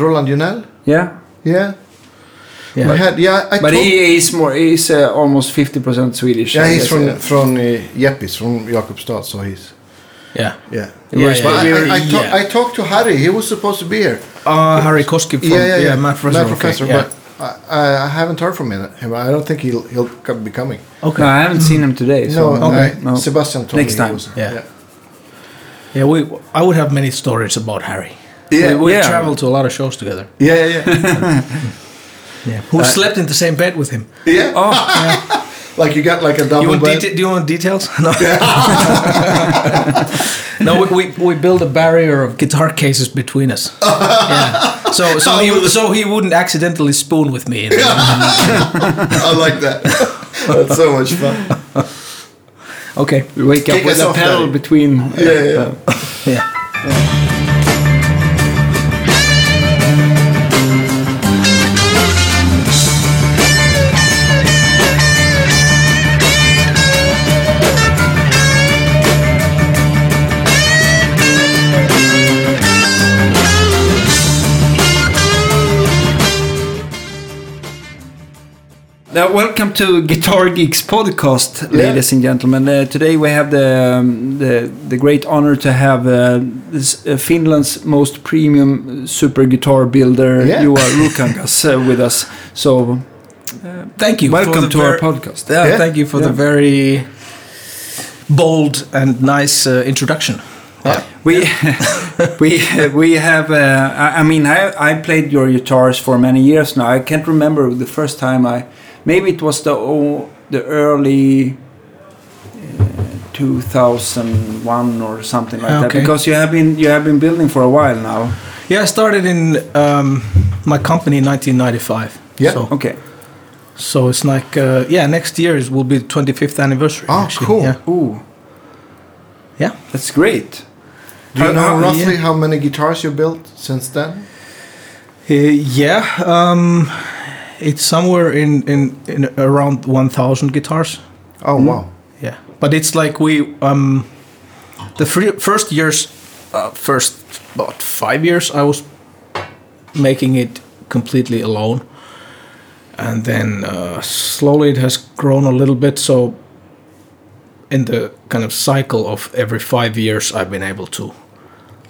Roland Junell. Yeah. Yeah. Yeah. We had, yeah, I But he he's more he's uh, almost fifty percent Swedish. Yeah, he's from yeah. from uh, Jeppis, from Jakobstad, so he's Yeah. yeah. Yeah, was- yeah, I, were- I, I, talk, yeah. I talked to Harry. He was supposed to be here. Uh, Harry Koski from yeah, yeah, yeah. Math Professor. Math okay, professor. yeah. But I, I, I haven't heard from him. him. I don't think he'll he'll be coming. okay. No, I haven't seen him today. So no, okay. I- No. Sebastian told Next me he time. was- Yeah. Yeah, we. I would have many stories about Harry. Yeah, we, we yeah. traveled to a lot of shows together. yeah, yeah, yeah. Yeah. Who uh, slept in the same bed with him? yeah. Oh, yeah. Like you got like a double You want bed. do you want details? No. no, we, we, we built a barrier of guitar cases between us. yeah. So so he so he wouldn't accidentally spoon with me. I like that. That's so much fun. okay. we wake up with a pedal between. Uh, yeah, yeah. Uh, yeah. Now, welcome to Guitar Geeks podcast, ladies and gentlemen. Uh, today we have the, um, the the great honor to have uh, this, uh, Finland's most premium super guitar builder, Yeah. Juha Ruokangas, uh, with us. So, Thank you. welcome to our podcast. Yeah, Yeah. thank you for Yeah. the very bold and nice uh, introduction. Yeah. We we we have. Uh, I, I mean, I I played your guitars for many years now. I can't remember the first time I. Maybe it was the oh, the early. Uh, 2001 or something like that Okay. because you have been you have been building for a while now Yeah, I started in um, my company in 1995. Yeah. So, okay so it's like uh, yeah, next year is will be the 25th anniversary. Oh, actually. cool. Yeah. Ooh, Yeah. that's great Do you How- know roughly yeah. how many guitars you built since then? Uh, yeah. Um, it's somewhere in, in, in around 1,000 guitars. Oh wow. Yeah. But it's like we um, the fir- first years, uh, first about five years, I was making it completely alone, and then uh, slowly it has grown a little bit. So in the kind of cycle of every five years, I've been able to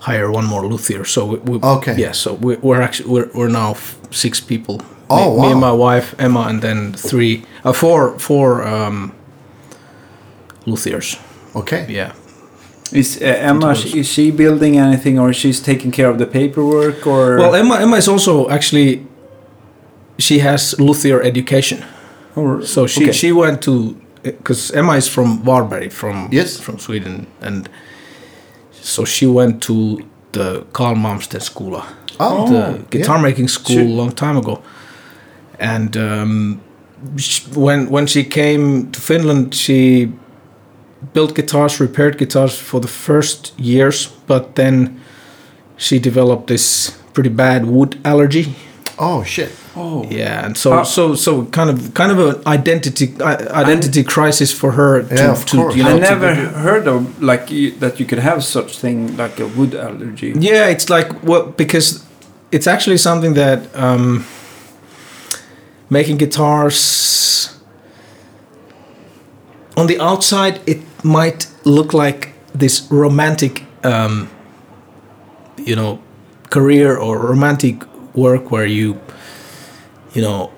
hire one more luthier. So we, we Okay. yeah. So we, we're actually we're, we're now f- six people. Oh, me, me and my wife Emma, and then three, uh, four, four um, luthiers. Okay. Yeah. is uh, Emma was. is she building anything or she's taking care of the paperwork or Well, Emma Emma is also actually she has luthier education. or So she okay. she went to because Emma is from Varberg from Yes. from Sweden and so she went to the Carl Malmsten Skola, Oh, the guitar yeah. making school She- a long time ago. And um, sh when when she came to Finland, she built guitars, repaired guitars for the first years, but then she developed this pretty bad wood allergy. Oh shit. oh Yeah, and so Ah. so so kind of kind of an identity i- identity crisis for her to, Yeah, of to course. you know I never heard of like you, that you could have such thing like a wood allergy. yeah, it's like what because it's actually something that um, making guitars. On the outside it might look like this romantic um, you know career or romantic work where you you know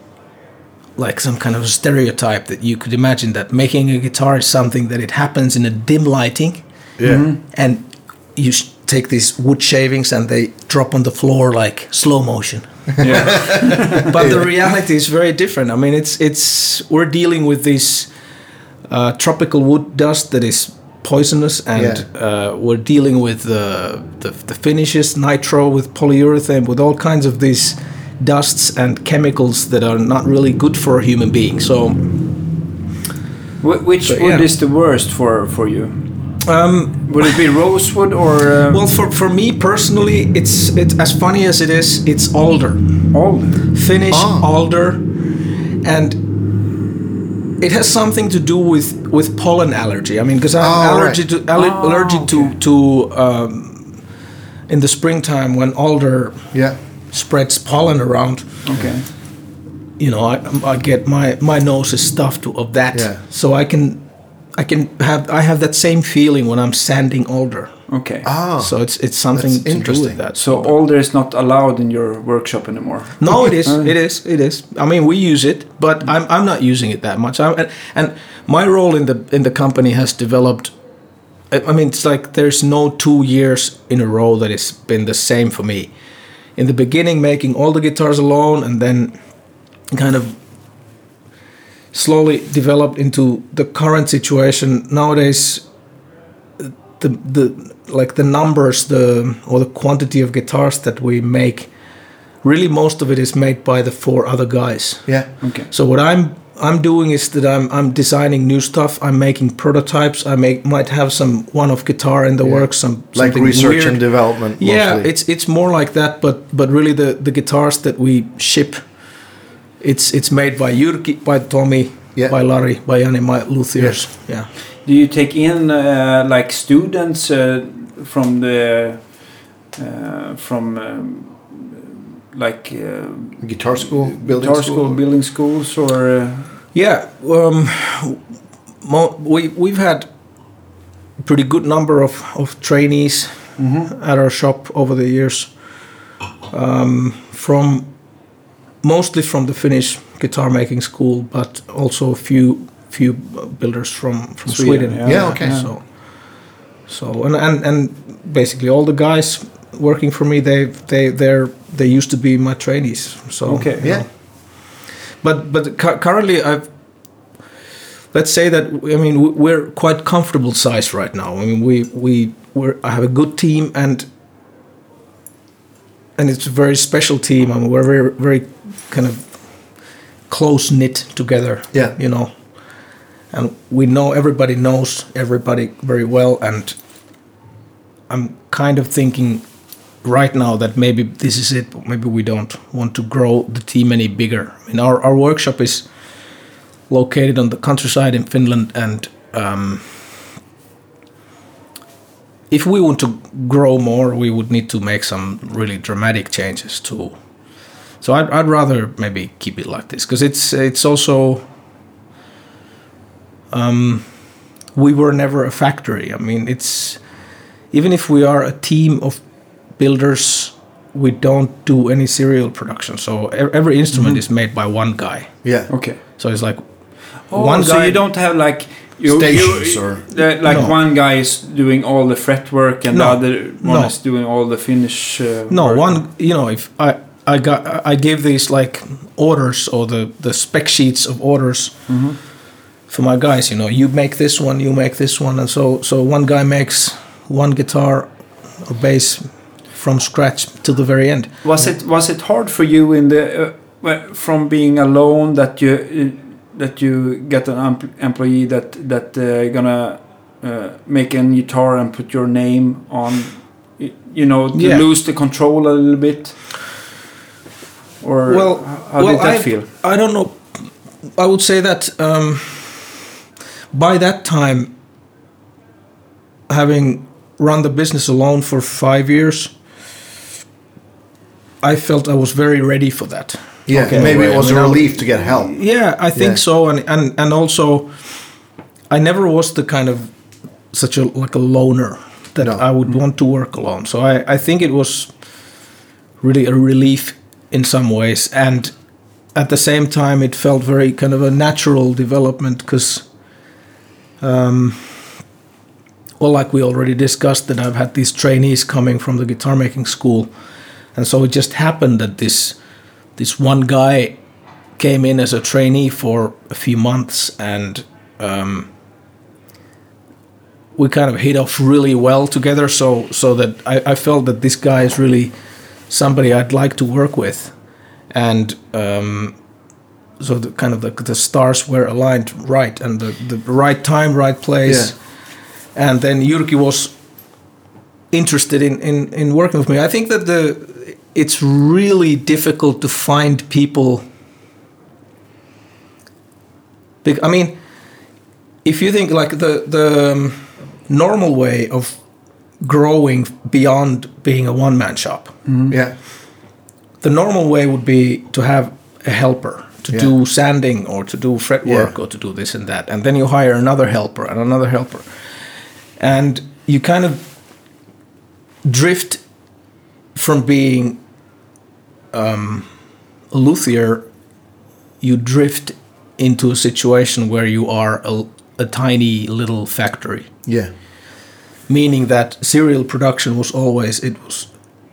like some kind of stereotype that you could imagine that making a guitar is something that it happens in a dim lighting. Yeah. and you take these wood shavings and they drop on the floor like slow motion Yeah. but the reality is very different i mean it's it's we're dealing with this uh, tropical wood dust that is poisonous and Yeah. uh, we're dealing with the, the the finishes nitro with polyurethane with all kinds of these dusts and chemicals that are not really good for a human being so Wh- which So, wood yeah. is the worst for for you? Um, Would it be rosewood or uh, well for, for me personally it's it's as funny as it is it's alder alder? Finnish Ah. alder, and it has something to do with with pollen allergy. I mean, because I'm Oh, allergy right. to aller- Oh, allergic okay. to to um, in the springtime when alder Yeah. spreads pollen around, Okay. you know, I, I get my my nose is stuffed of that. Yeah. So I can I can have I have that same feeling when I'm sanding alder. Okay. Ah, So it's it's something That's to do interesting. with that. So alder is not allowed in your workshop anymore. No, it is. It is. It is. I mean, we use it, but I'm, I'm not using it that much. I'm, and, and my role in the in the company has developed. I I mean, it's like there's no two years in a row that it's been the same for me. In the beginning, making all the guitars alone, and then kind of slowly developed into the current situation. Nowadays, the the like the numbers, the or the quantity of guitars that we make really most of it is made by the four other guys. yeah. Okay. So what I'm I'm doing is that I'm I'm designing new stuff. I'm making prototypes. I make might have some one-off guitar in the Yeah. works. Some Like research weird. and development. Yeah, it's it's more like that, but but really the the guitars that we ship, it's it's made by Jyrki, by Tommy, Yeah. by Larry, by Jani, my luthiers. Yeah. Do you take in uh, like students uh, from the uh, from um, like uh, guitar school, building guitar school. school, building schools, or uh, Yeah, um, mo- we we've had a pretty good number of, of trainees at our shop over the years, um, from mostly from the Finnish guitar making school, but also a few few builders from from Sweden, Sweden. yeah. Yeah, okay. So, so and, and and basically all the guys working for me, they they they're they used to be my trainees. So Okay. Yeah. know. But but cu- currently I've let's say that I mean we're quite comfortable size right now. I mean we we we're I have a good team and and it's a very special team. I mean we're very very kind of close knit together. Yeah. you know, and we know everybody knows everybody very well. And I'm kind of thinking right now that maybe this is it. But maybe we don't want to grow the team any bigger. I mean our our workshop is located on the countryside in Finland, and um, if we want to grow more, we would need to make some really dramatic changes too. So I'd, I'd rather maybe keep it like this because it's it's also um, we were never a factory. I mean, it's even if we are a team of builders, we don't do any serial production. So e- every instrument is made by one guy. Yeah. okay. So it's like Oh, one so guy. you don't have like you, Stations you, or- uh, like No. one guy is doing all the fretwork and No. the other one No. is doing all the finish. Uh, No, work. one. You know, if I I got I give these like orders or the the spec sheets of orders for my guys. You know, you make this one, you make this one, and so so one guy makes one guitar or bass from scratch till the very end. Was it was it hard for you in the uh, from being alone that you uh, that you get an empl- employee that that uh, gonna uh, make a guitar and put your name on, you know, to Yeah. lose the control a little bit? Or Well, how well, did that I, feel? I don't know. I would say that um, by that time, having run the business alone for five years, I felt I was very ready for that. Yeah. Okay. Maybe it was a mean, I- relief to get help. Yeah, I think Yeah. so, and and and also, I never was the kind of such a like a loner that No. I would want to work alone. So I I think it was really a relief in some ways, and at the same time, it felt very kind of a natural development because. Um, well, like we already discussed, that I've had these trainees coming from the guitar making school, and so it just happened that this this one guy came in as a trainee for a few months and um, we kind of hit off really well together so so that I, I felt that this guy is really somebody I'd like to work with and um, so the kind of the, the stars were aligned right and the, the right time right place and then Jyrki was interested in, in, in working with me. I think that the it's really difficult to find people. I mean, if you think like the the um, normal way of growing beyond being a one man shop, Yeah. the normal way would be to have a helper to Yeah. do sanding or to do fretwork Yeah. or to do this and that, and then you hire another helper and another helper, and you kind of drift from being um, a luthier. You drift into a situation where you are a, a tiny little factory Yeah. Meaning that serial production was always it was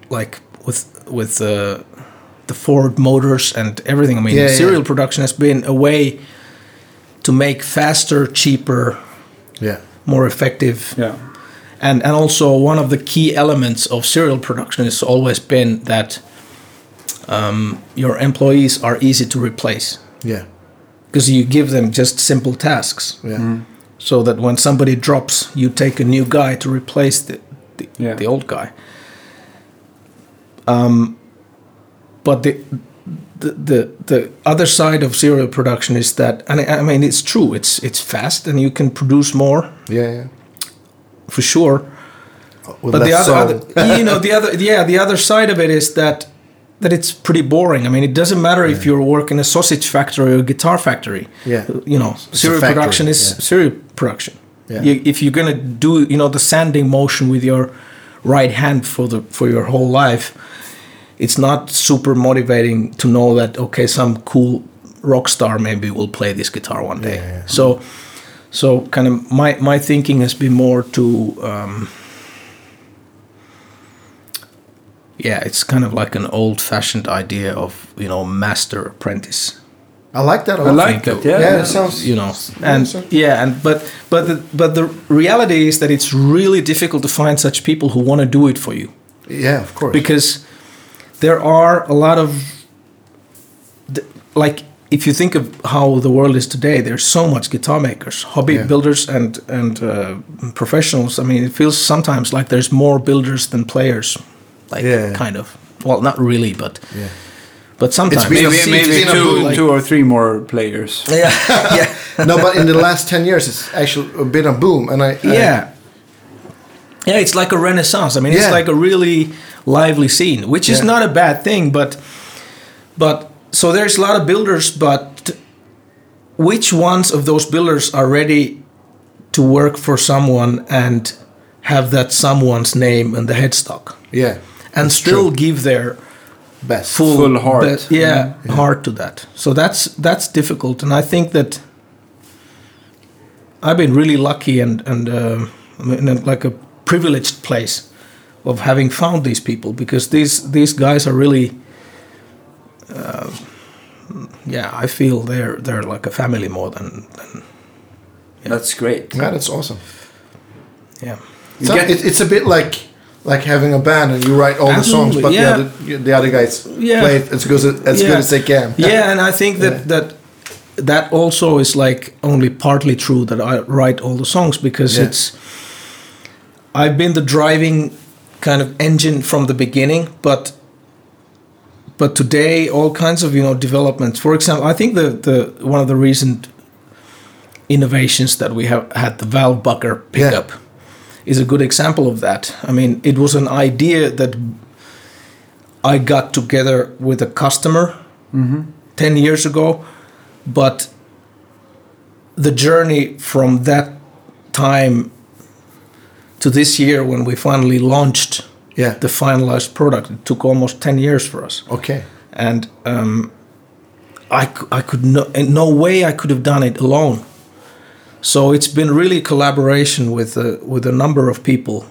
like with with the the Ford motors and everything. I mean, Yeah, yeah. serial production has been a way to make faster, cheaper, Yeah. more effective, Yeah. and and also one of the key elements of serial production has always been that um, your employees are easy to replace Yeah. because you give them just simple tasks Yeah. So that when somebody drops, you take a new guy to replace the the, Yeah. the old guy. Um, but the, the the the other side of serial production is that, and I, I mean, it's true. It's it's fast, and you can produce more Yeah. Yeah. for sure. But the other, other you know the other yeah the other side of it is that that it's pretty boring. I mean, it doesn't matter if you're working a sausage factory or a guitar factory. Yeah. you know, a serial factory, production is yeah. serial production. Yeah. You, if you're gonna do you know the sanding motion with your right hand for the for your whole life, it's not super motivating to know that okay, some cool rock star maybe will play this guitar one day. Yeah, yeah. So, so kind of my my thinking has been more to. Um, yeah, it's kind of like an old-fashioned idea of you know master apprentice I like that. I like that. Yeah. Yeah, it sounds. you know and yeah and but but the, but the reality is that it's really difficult to find such people who want to do it for you Yeah, of course. because there are a lot of like if you think of how the world is today there's so much guitar makers hobby Yeah. builders and and uh, professionals i mean it feels sometimes like there's more builders than players like Yeah. kind of well not really but Yeah. but sometimes been- Maybe, It's maybe been a two, boom, like- two or three more players. yeah yeah no, but in the last ten years, it's actually been a boom, and I. I- yeah yeah it's like a renaissance i mean Yeah. it's like a really lively scene which is Yeah. not a bad thing but but so there's a lot of builders but which ones of those builders are ready to work for someone and have that someone's name in the headstock yeah, and That's still true. give their best. full, Full heart. be- yeah, heart to that. So that's that's difficult, and I think that I've been really lucky and and um in a, like a privileged place of having found these people because these these guys are really. Uh, yeah, I feel they're they're like a family more than, than That's great. Yeah, that's awesome. yeah. So get- it, it's a bit like like having a band and you write all the songs, but yeah. the other the other guys Yeah. play it as good as, as good as they can. yeah, and I think that that that also is like only partly true that I write all the songs because Yeah. it's I've been the driving kind of engine from the beginning, but but today all kinds of you know developments. For example, I think the the one of the recent innovations that we have had the Valvebucker pickup is a good example of that. I mean, it was an idea that I got together with a customer 10 years ago, but the journey from that time to this year when we finally launched Yeah. the finalized product, it took almost 10 years for us. Okay. And um, I, I could no, in no way I could have done it alone. So it's been really collaboration with uh, with a number of people,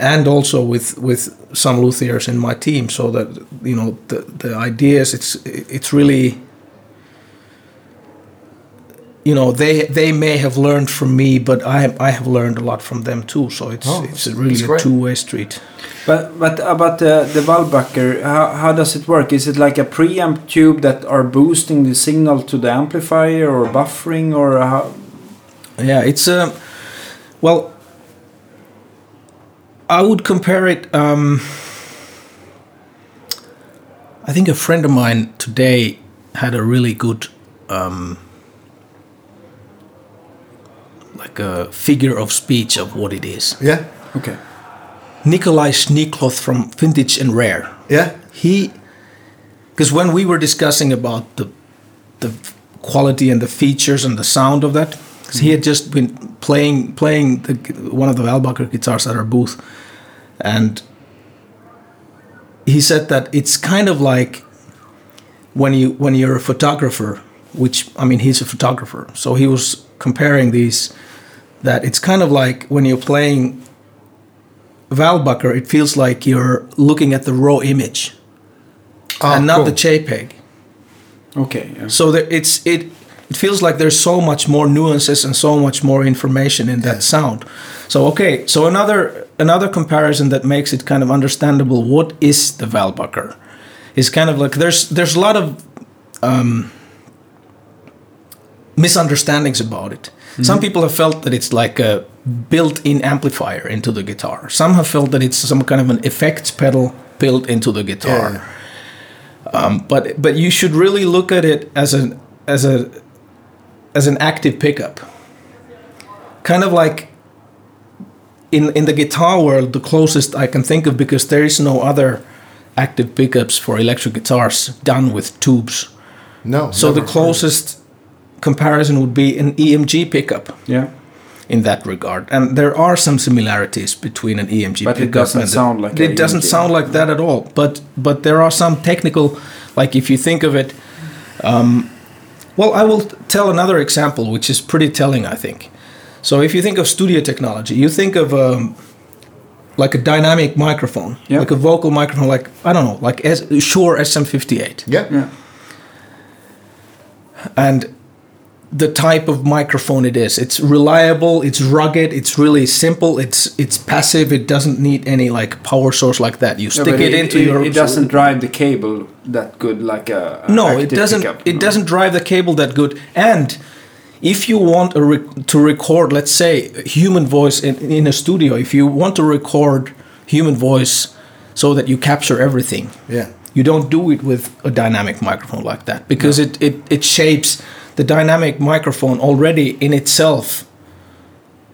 and also with with some luthiers in my team. So that you know the the ideas it's it's really you know they they may have learned from me, but I I have learned a lot from them too. So it's Oh, it's really a two way street. But but about the the Valvebucker, how how does it work? Is it like a preamp tube that are boosting the signal to the amplifier or buffering or how? Yeah, it's a well. I would compare it. Um, I think a friend of mine today had a really good, um, like a figure of speech of what it is. Yeah. Okay. Nikolai Schneekloth from Vintage and Rare. Yeah. He because when we were discussing about the the quality and the features and the sound of that, 'cause he had just been playing playing the, one of the Valvebucker guitars at our booth, and he said that it's kind of like when you when you're a photographer, which I mean he's a photographer, so he was comparing these that it's kind of like when you're playing Valvebucker, it feels like you're looking at the raw image Ah, and not cool. the JPEG. Okay. Yeah. So there, it's it it feels like there's so much more nuances and so much more information in that Yeah. sound. So okay, so another another comparison that makes it kind of understandable what is the Valvebucker is kind of like there's there's a lot of um, misunderstandings about it. Some people have felt that it's like a built-in amplifier into the guitar. Some have felt that it's some kind of an effects pedal built into the guitar Yeah. but but you should really look at it as an as a as an active pickup kind of like in in the guitar world the closest i can think of because there is no other active pickups for electric guitars done with tubes No. so the closest comparison would be an emg pickup Yeah. in that regard and there are some similarities between an emg But it pickup doesn't and sound like it doesn't EMG. sound like that at all but but there are some technical like if you think of it um, well i will tell another example which is pretty telling i think so if you think of studio technology you think of um, like a dynamic microphone Yeah. like a vocal microphone like i don't know like S- shure sm58 Yeah. Yeah. and the type of microphone it is it's reliable it's rugged it's really simple it's it's passive it doesn't need any like power source like that you stick but it, into it, your It doesn't drive the cable that good, like a. a no it doesn't pickup, it no. doesn't drive the cable that good and if you want rec- to record let's say human voice in, in a studio if you want to record human voice so that you capture everything Yeah. you don't do it with a dynamic microphone like that because it, it, it shapes the dynamic microphone already in itself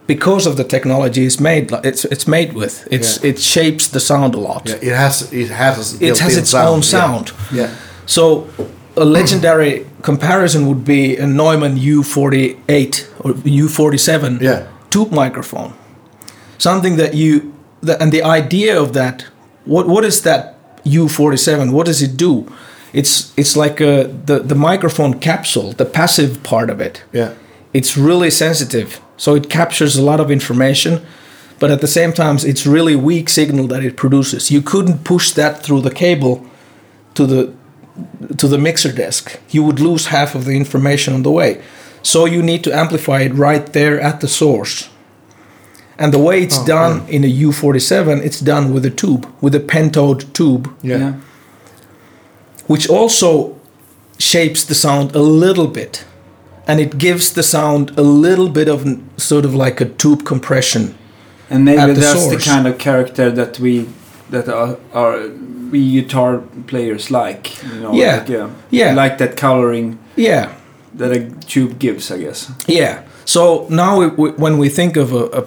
because of the technology it's made it's it's made with it's Yeah. it shapes the sound a lot Yeah. It has. It has. it has its own Yeah. sound Yeah. so a legendary comparison would be a Neumann U48 or U47 Yeah. tube microphone. Something that you that, and the idea of that what what is that U47? What does it do? It's it's like a, the the microphone capsule, the passive part of it. Yeah. It's really sensitive, so it captures a lot of information, but at the same time, it's really weak signal that it produces. You couldn't push that through the cable to the to the mixer desk. You would lose half of the information on the way. So you need to amplify it right there at the source. And the way it's Oh, done in a U47, it's done with a tube, with a pentode tube, Yeah. Yeah. Which also shapes the sound a little bit. And it gives the sound a little bit of sort of like a tube compression. And maybe the that's source. the kind of character that we that are, are we guitar players like. You know, Yeah. Like, yeah. Yeah. Like that coloring Yeah, that a tube gives, I guess. Yeah. So now we, we, when we think of a, a,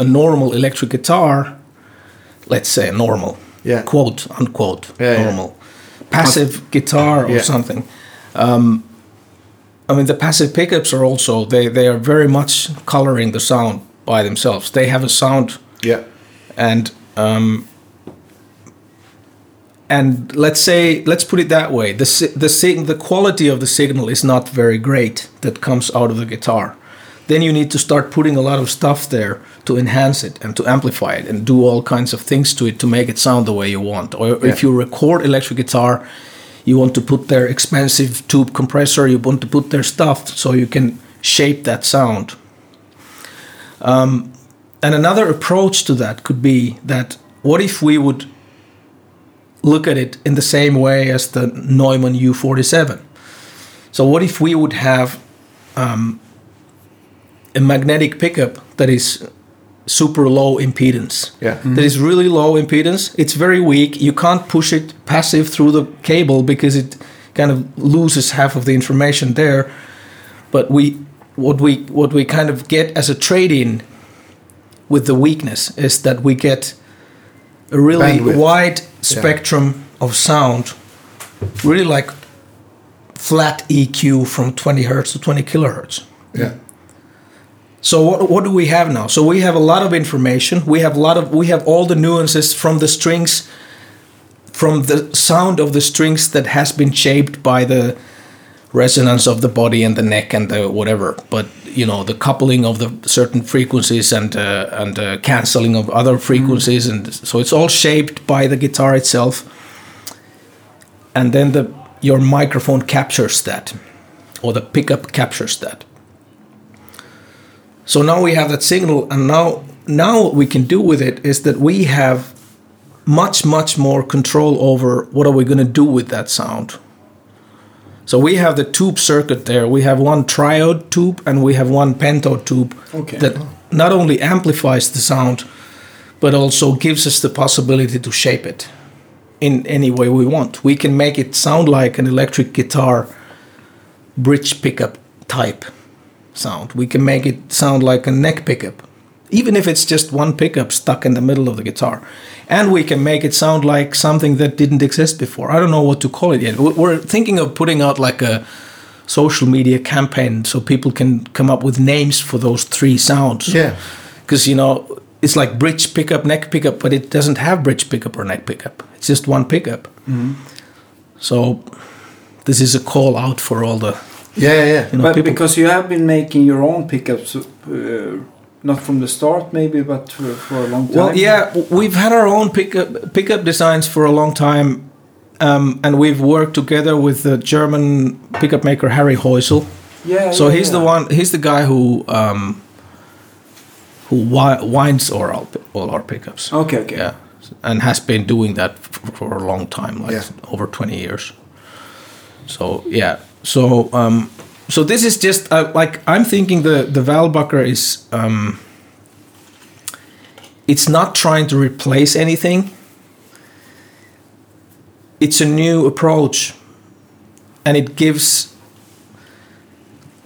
a normal electric guitar, let's say a normal, Yeah. quote unquote, Yeah, yeah. Passive guitar or Yeah. something. Um, I mean, the passive pickups are also they they are very much coloring the sound by themselves. They have a sound Yeah. and um, and let's say let's put it that way the si- the sig- the quality of the signal is not very great that comes out of the guitar then you need to start putting a lot of stuff there to enhance it and to amplify it and do all kinds of things to it to make it sound the way you want or Yeah. if you record electric guitar you want to put their expensive tube compressor you want to put their stuff so you can shape that sound um, and another approach to that could be that what if we would look at it in the same way as the Neumann U47? So, what if we would have um, a magnetic pickup that is super low impedance? Yeah. That mm-hmm. is really low impedance. It's very weak. You can't push it passive through the cable because it kind of loses half of the information there. But we, what we, what we kind of get as a trade-in with the weakness is that we get a really Bandwidth. wide spectrum of sound really like flat EQ from 20 hertz to 20 kilohertz. Yeah. So what, what do we have now? So we have a lot of information. We have a lot of we have all the nuances from the strings, from the sound of the strings that has been shaped by the resonance of the body and the neck and the whatever. But you know the coupling of the certain frequencies and uh, and uh, canceling of other frequencies, and so it's all shaped by the guitar itself. And then the your microphone captures that, or the pickup captures that. So now we have that signal, and now now what we can do with it is that we have much much more control over what are we going to do with that sound. So we have the tube circuit there. We have one triode tube and we have one pentode tube Okay. that not only amplifies the sound, but also gives us the possibility to shape it in any way we want. We can make it sound like an electric guitar bridge pickup type sound. We can make it sound like a neck pickup, even if it's just one pickup stuck in the middle of the guitar. And we can make it sound like something that didn't exist before. I don't know what to call it yet. We- We're thinking of putting out like a social media campaign so people can come up with names for those three sounds. Yeah. Because, you know, it's like bridge pickup, neck pickup, but it doesn't have bridge pickup or neck pickup. It's just one pickup. Mm-hmm. So this is a call out for all the Yeah, yeah, yeah. you know, but people. because you have been making your own pickups, uh, not from the start maybe, but for, for a long time. Well, yeah, we've had our own pickup pickup designs for a long time, um, and we've worked together with the German pickup maker Harry Häussel. yeah. So yeah, he's the one. He's the guy who um, who wi- winds all our all our pickups. Okay, okay. Yeah, and has been doing that f- for a long time, like Yeah. over twenty years. So yeah, so um, so this is just uh, like I'm thinking the the Valvebucker is um, it's not trying to replace anything. It's a new approach, and it gives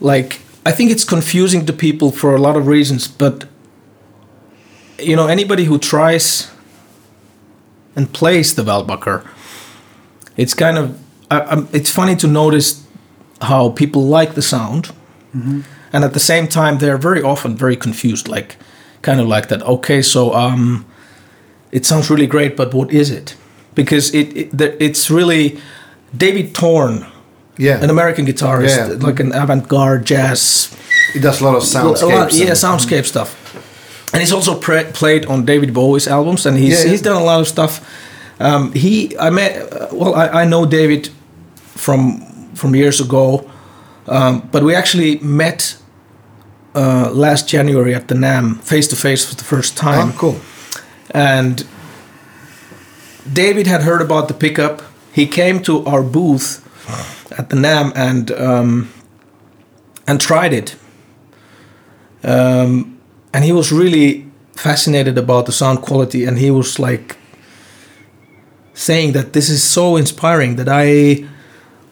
like I think it's confusing to people for a lot of reasons, but you know anybody who tries and plays the Valvebucker, it's kind of I, it's funny to notice how people like the sound, and at the same time they're very often very confused, like kind of like that. Okay, so um, it sounds really great, but what is it? Because it, it it's really David Torn, Yeah. an American guitarist, Yeah. like an avant-garde jazz He does a lot of a lot, yeah, soundscape stuff. And he's also pre- played on David Bowie's albums, and he's Yeah, he's done a lot of stuff. Um, he, I met, well, I, I know David from from years ago, um, but we actually met uh, last January at the NAMM face to face for the first time. Oh, cool. And David had heard about the pickup. He came to our booth at the NAMM and um, and tried it. Um, and he was really fascinated about the sound quality, and he was like saying that this is so inspiring that I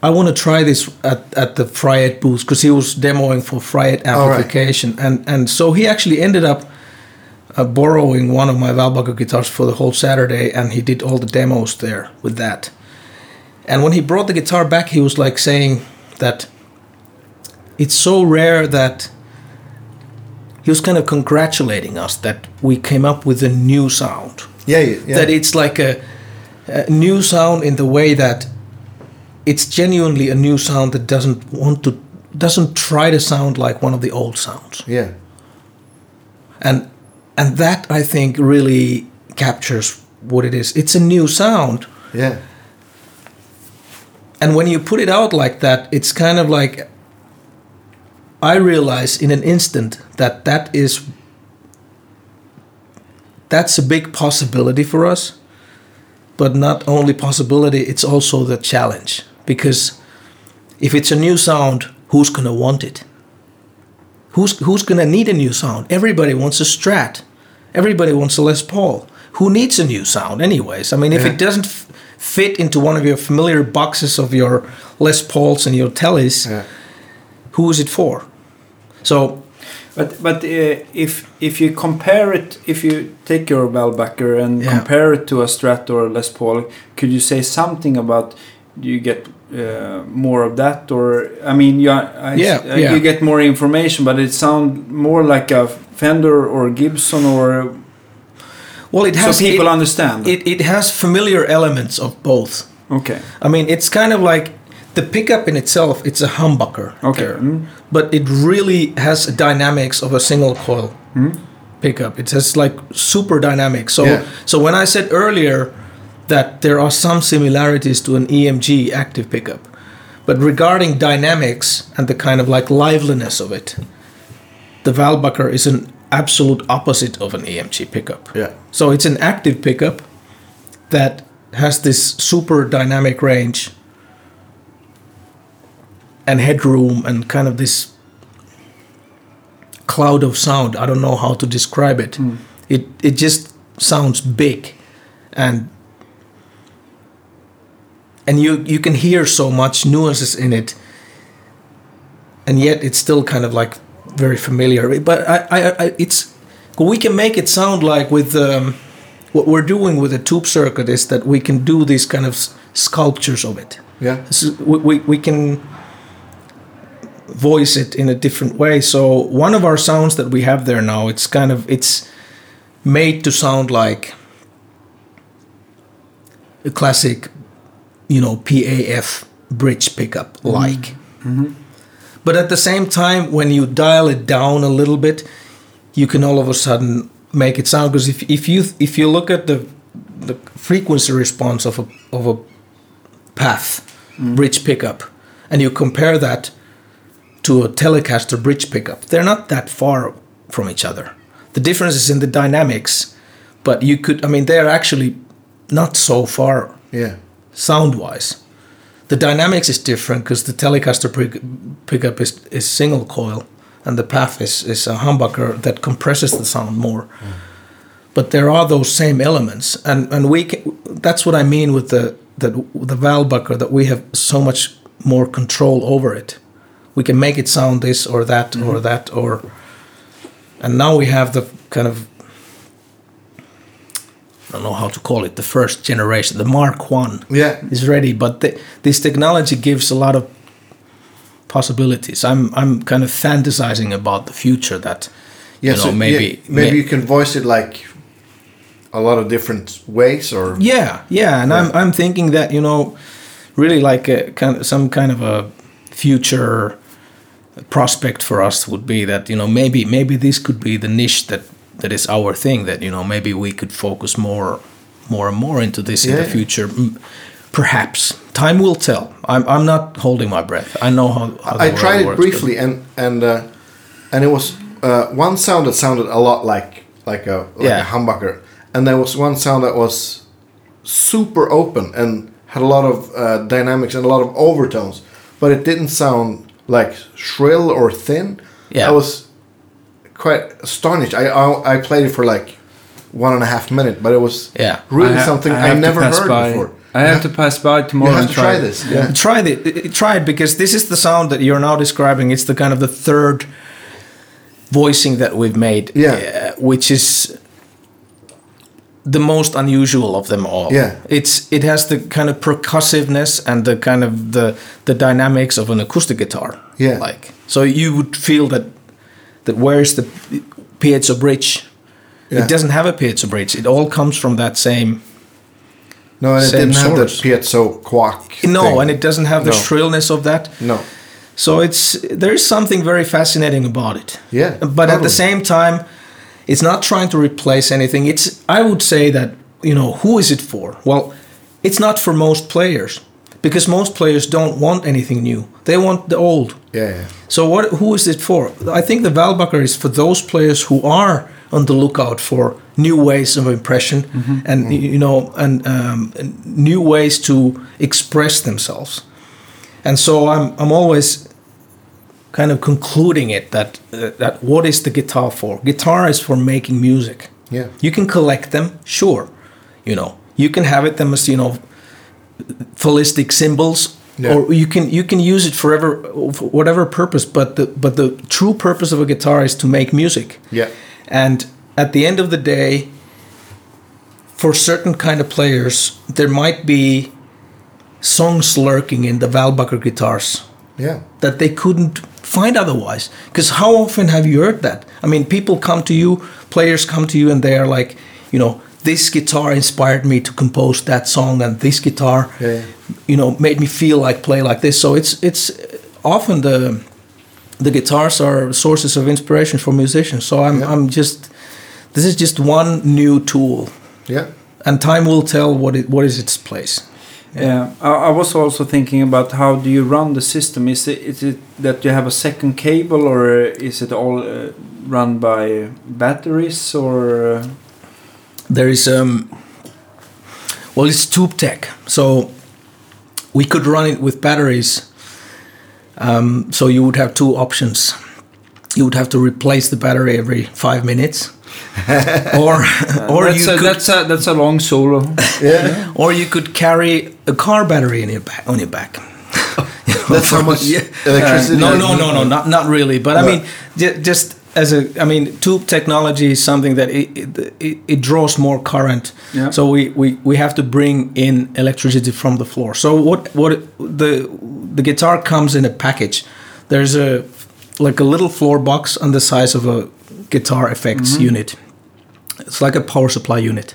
I want to try this at, at the Fryette booth because he was demoing for Fryette All right. amplification, and and so he actually ended up uh, borrowing one of my Valvebucker guitars for the whole Saturday, and he did all the demos there with that. And when he brought the guitar back, he was like saying that it's so rare that he was kind of congratulating us that we came up with a new sound. Yeah, yeah. yeah. That it's like a, a new sound in the way that it's genuinely a new sound that doesn't want to doesn't try to sound like one of the old sounds yeah. and and that I think really captures what it is. It's a new sound, Yeah. and when you put it out like that, it's kind of like I realize in an instant that that is that's a big possibility for us, but not only possibility, it's also the challenge because if it's a new sound, who's gonna want it? Who's who's gonna need a new sound? Everybody wants a Strat. Everybody wants a Les Paul. Who needs a new sound, anyways? I mean, if Yeah. it doesn't f- fit into one of your familiar boxes of your Les Pauls and your Tellys, Yeah. who is it for? So, But but uh, if if you compare it, if you take your Valvebucker and Yeah. compare it to a Strat or a Les Paul, could you say something about do you get uh, more of that, or I mean, you, I, Yeah, uh, yeah. you get more information, but it sound more like a Fender or Gibson, or Well, it has so people it, understand. it, it has familiar elements of both. okay, I mean, it's kind of like the pickup in itself. It's a humbucker. okay, mm, but it really has dynamics of a single coil pickup. It has like super dynamics. So Yeah. so when I said earlier that there are some similarities to an EMG active pickup, but regarding dynamics and the kind of like liveliness of it, the Valvebucker is an absolute opposite of an EMG pickup. Yeah. So it's an active pickup that has this super dynamic range and headroom and kind of this cloud of sound. I don't know how to describe it. Hmm. It it just sounds big and and you you can hear so much nuances in it. And yet it's still kind of like very familiar. But i i, I it's we can make it sound like with um, what we're doing with the tube circuit is that we can do these kind of sculptures of it. Yeah. so we, we, we can voice it in a different way. So one of our sounds that we have there now it's kind of it's made to sound like a classic you know paf bridge pickup mm-hmm. like. Mm-hmm. But at the same time when you dial it down a little bit you can all of a sudden make it sound because if, if you if you look at the the frequency response of a of a PAF mm-hmm. bridge pickup and you compare that to a telecaster bridge pickup they're not that far from each other. The difference is in the dynamics but you could i mean they're actually not so far Yeah. Sound wise the dynamics is different because the telecaster pick, pickup is, is single coil and the PAF is, is a humbucker that compresses the sound more. But there are those same elements and and we can, that's what i mean with the that the, the valvebucker that we have so much more control over it. We can make it sound this or that or mm-hmm. that or and now we have the kind of I don't know how to call it the first generation the mark one Yeah. is ready but the, this technology gives a lot of possibilities i'm i'm kind of fantasizing about the future that Yeah. you know so maybe yeah, maybe may- you can voice it like a lot of different ways, or Yeah, yeah, and I'm I'm thinking that you know, really like a kind of some kind of a future prospect for us would be that you know maybe maybe this could be the niche that that is our thing that you know maybe we could focus more more and more into this in the future. Perhaps time will tell. I'm I'm not holding my breath. I know how. how I tried it works, briefly, and and uh, and it was uh, one sound that sounded a lot like like a like Yeah. a humbucker, and there was one sound that was super open and had a lot of uh, dynamics and a lot of overtones, but it didn't sound like shrill or thin. Yeah. I was quite astonished. I I, I played it for like one and a half minute, but it was Yeah. really I ha- something I, have to never heard by. before. I have to pass by You tomorrow have and to try, try this. Yeah. Try it. Try it because this is the sound that you're now describing. It's the kind of the third voicing that we've made. Yeah. uh, which is the most unusual of them all. Yeah. It's it has the kind of percussiveness and the kind of the the dynamics of an acoustic guitar. Yeah. Like so you would feel that that where's the piezo bridge? Yeah. It doesn't have a piezo bridge. It all comes from that same No, and it didn't have the piezo quack. no, thing. and it doesn't have the No. shrillness of that. no. So it's there is something very fascinating about it. Yeah, But at the same time, it's not trying to replace anything. It's I would say that you know who is it for? Well, it's not for most players because most players don't want anything new. They want the old. Yeah, yeah. So what? Who is it for? I think the Valvebucker is for those players who are on the lookout for new ways of impression and y- you know and um, and new ways to express themselves. And so I'm I'm always kind of concluding it that uh, that what is the guitar for? Guitar is for making music. Yeah. You can collect them, sure. You know, you can have it them as you know fallistic symbols Yeah. or you can you can use it forever for whatever purpose but the but the true purpose of a guitar is to make music Yeah. and at the end of the day for certain kind of players there might be songs lurking in the Valvebucker guitars Yeah. that they couldn't find otherwise. Because how often have you heard that? I mean, people come to you, players come to you, and they are like, you know, this guitar inspired me to compose that song, and this guitar, Yeah. you know, made me feel like play like this. So it's it's often the the guitars are sources of inspiration for musicians. So I'm Yeah. I'm just this is just one new tool, Yeah. and time will tell what it what is its place. Yeah, I, I was also thinking about how do you run the system? Is it is it that you have a second cable, or is it all uh, run by batteries, or uh, there is um well it's tube tech so we could run it with batteries um, so you would have two options you would have to replace the battery every five minutes or or that's you a, could that's a that's a long solo. Yeah. or you could carry a car battery in your back on your back That's how much Yeah. electricity. no, no, no, no, not not really. But I mean, j- just as a, I mean, tube technology is something that it it, it, draws more current. Yeah. So we, we we have to bring in electricity from the floor. So what what the the guitar comes in a package. There's a like a little floor box on the size of a guitar effects mm-hmm. unit. It's like a power supply unit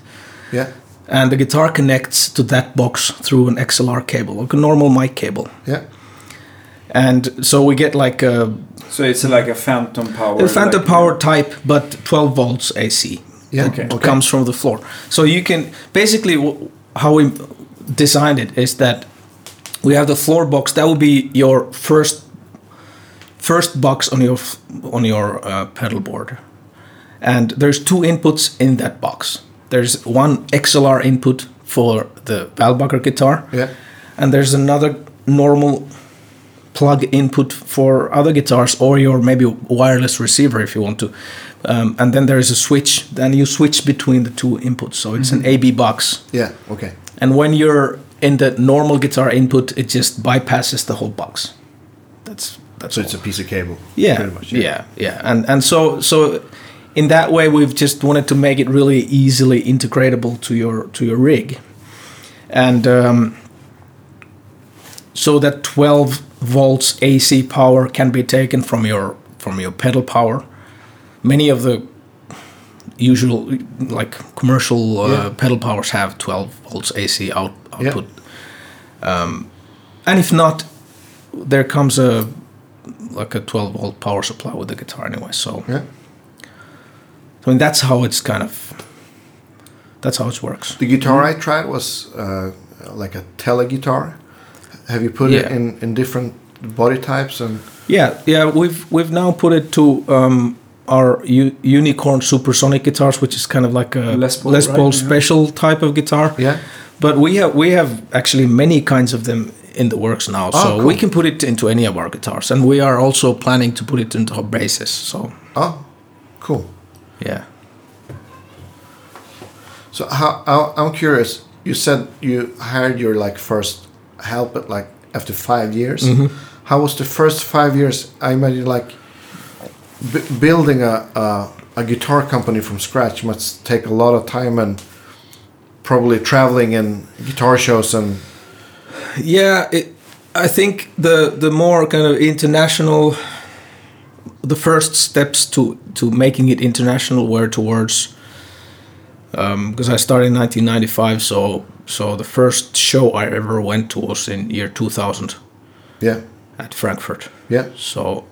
Yeah. and the guitar connects to that box through an XLR cable, like a normal mic cable. Yeah. And so we get like a, So it's like a phantom power. a phantom like- power type, but 12 volts AC. Yeah. Okay. It comes from the floor. So you can basically how we designed it is that we have the floor box. That will be your first first box on your on your uh, pedal board, and there's two inputs in that box. There's one XLR input for the Valvebucker guitar, Yeah. and there's another normal plug input for other guitars or your maybe wireless receiver if you want to um, and then there is a switch then you switch between the two inputs so it's an ab box Yeah. Okay. and when you're in the normal guitar input it just bypasses the whole box that's that's So all. it's a piece of cable. yeah much. yeah yeah and and so so in that way we've just wanted to make it really easily integratable to your to your rig and um, so that 12 volts AC power can be taken from your from your pedal power many of the usual like commercial uh, Yeah. pedal powers have 12 volts AC out, output um, and if not there comes a like a 12 volt power supply with the guitar anyway so Yeah. I mean that's how it's kind of that's how it works The guitar I tried was uh, like a tele guitar. Have you put it in, in different body types and Yeah, yeah, we've we've now put it to um, our U- unicorn supersonic guitars, which is kind of like a Les Paul, Les Paul right? Yeah. special type of guitar. yeah? But we have we have actually many kinds of them in the works now, Oh, so cool. we can put it into any of our guitars, and we are also planning to put it into our basses. So Oh, cool. yeah, So how, how I'm curious. You said you hired your like first help it like after five years. Mm-hmm. How was the first five years? I imagine like b- building a, a a guitar company from scratch must take a lot of time and probably traveling and guitar shows and yeah. It, I think the the more kind of international, the first steps to to making it international were towards because I started in 1995. So so the first show I ever went to was in year 2000 yeah at Frankfurt. yeah So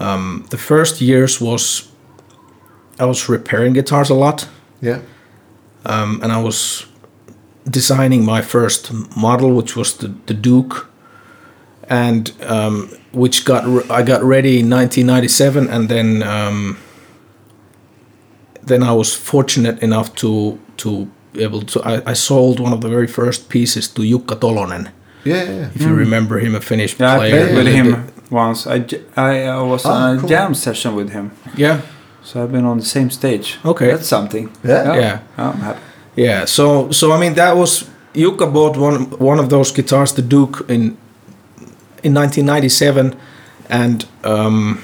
um, the first years was I was repairing guitars a lot, yeah um, and I was designing my first model, which was the, the Duke, and um, which got re- I got ready in 1997, and then um, then I was fortunate enough to to be able to I, I sold one of the very first pieces to Jukka Tolonen, yeah yeah. if you remember him, a Finnish Yeah, I played with Yeah, him once. I, j- I uh, was Oh, on a cool. jam session with him, Yeah, so I've been on the same stage. Okay. that's something. Yeah. Yeah. I'm happy. Yeah, so so I mean that was Jukka bought one one of those guitars, the Duke, in in 1997, and um,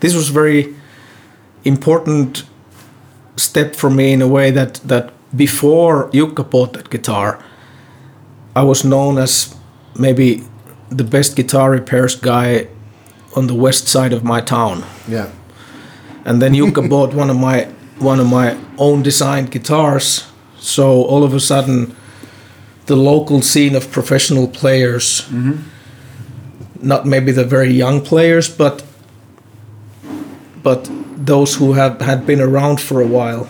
this was very important step for me in a way that that before Jukka bought that guitar, I was known as maybe the best guitar repairs guy on the west side of my town. Yeah. And then Jukka bought one of my one of my own designed guitars. So all of a sudden, the local scene of professional players, mm-hmm. not maybe the very young players, but but those who have had been around for a while,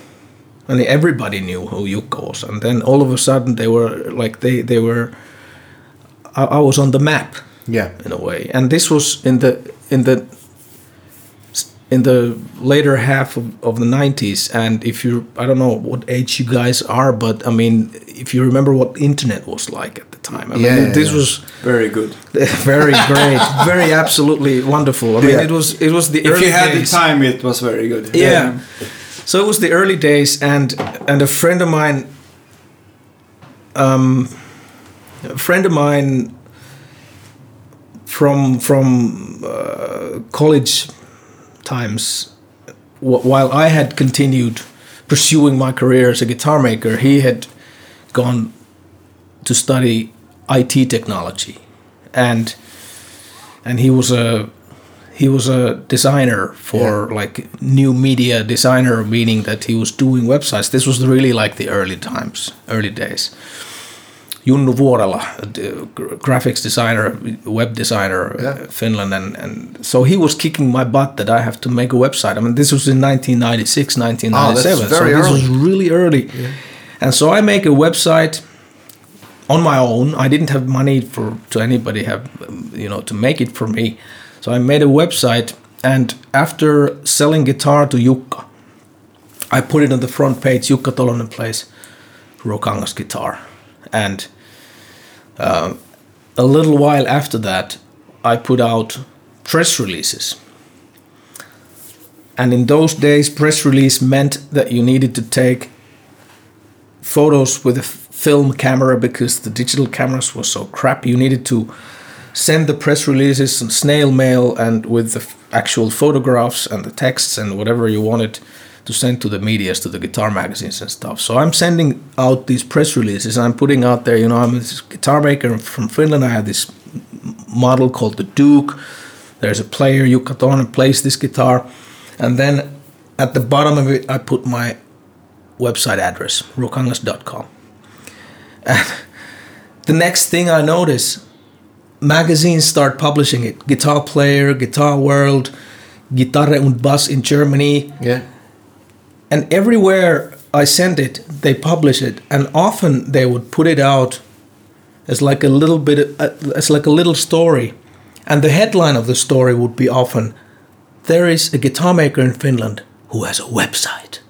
and everybody knew who Jukka was. And then all of a sudden, they were like they they were. I, I was on the map Yeah. in a way. And this was in the in the in the later half of, of the 90s and if you I don't know what age you guys are but I mean if you remember what internet was like at the time I Yeah, mean yeah, this yeah. was Very good. very great very absolutely wonderful I mean Yeah. it was it was the If early you had days. the time, it was very good. Yeah. So it was the early days, and and a friend of mine, um, a friend of mine from from uh, college times, while I had continued pursuing my career as a guitar maker, he had gone to study IT technology, and and he was a he was a designer for like new media designer meaning that he was doing websites. This was really like the early times early days Junnu Vuorela, a d- gra- graphics designer, web designer, Yeah. uh, Finland, and, and so he was kicking my butt that I have to make a website. I mean, this was in 1996, 1997, Oh, very so this was really early. And so I make a website on my own. I didn't have money for to anybody have you know to make it for me. So I made a website, and after selling guitar to Jukka, I put it on the front page. Jukka Tolonen plays Ruokangas guitar, and um, a little while after that, I put out press releases. And in those days, press release meant that you needed to take photos with a film camera because the digital cameras were so crap. You needed to send the press releases and snail mail and with the f- actual photographs and the texts and whatever you wanted to send to the medias, to the guitar magazines and stuff. So I'm sending out these press releases. I'm putting out there, you know, I'm this guitar maker from Finland. I have this model called the Duke. There's a player, Jukka Tolonen, plays this guitar. And then at the bottom of it, I put my website address, ruokangas.com. And the next thing I notice, magazines start publishing it. Guitar Player, Guitar World, Gitarre und Bass in Germany. Yeah. And everywhere I sent it, they publish it. And often they would put it out as like a little bit, uh, as like a little story. And the headline of the story would be often, there is a guitar maker in Finland who has a website.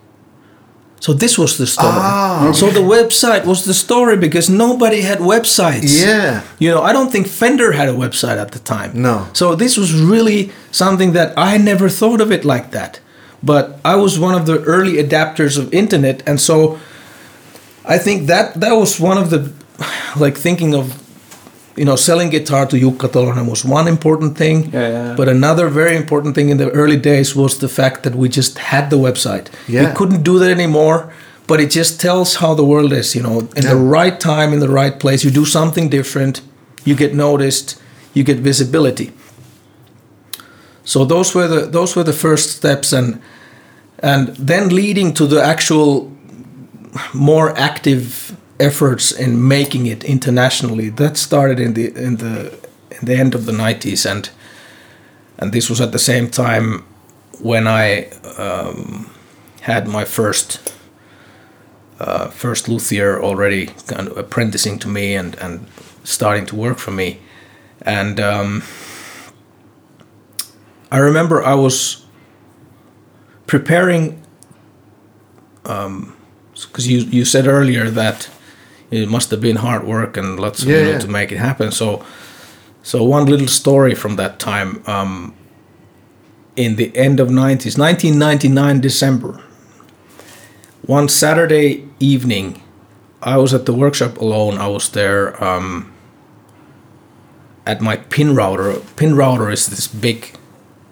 So this was the story. Ah, So the website was the story because nobody had websites. Yeah. You know, I don't think Fender had a website at the time. No. So this was really something that I never thought of it like that. But I was one of the early adapters of internet and so I think that that was one of the like thinking of you know selling guitar to Jukka Tolonen was one important thing. Yeah, yeah. But another very important thing in the early days was the fact that we just had the website. Yeah. We couldn't do that anymore, but it just tells how the world is, you know, in the right time, in the right place. You do something different, you get noticed, you get visibility. So those were the those were the first steps and and then leading to the actual more active efforts in making it internationally. That started in the in the in the end of the 90s and and this was at the same time when I um, had my first uh, first luthier already kind of apprenticing to me and and starting to work for me. And um, I remember I was preparing because you you said earlier that it must have been hard work and lots of Yeah, you know, yeah. to make it happen. So so one little story from that time. Um, in the end of 90s, 1999 December, one Saturday evening, I was at the workshop alone. I was there um, at my pin router. Pin router is this big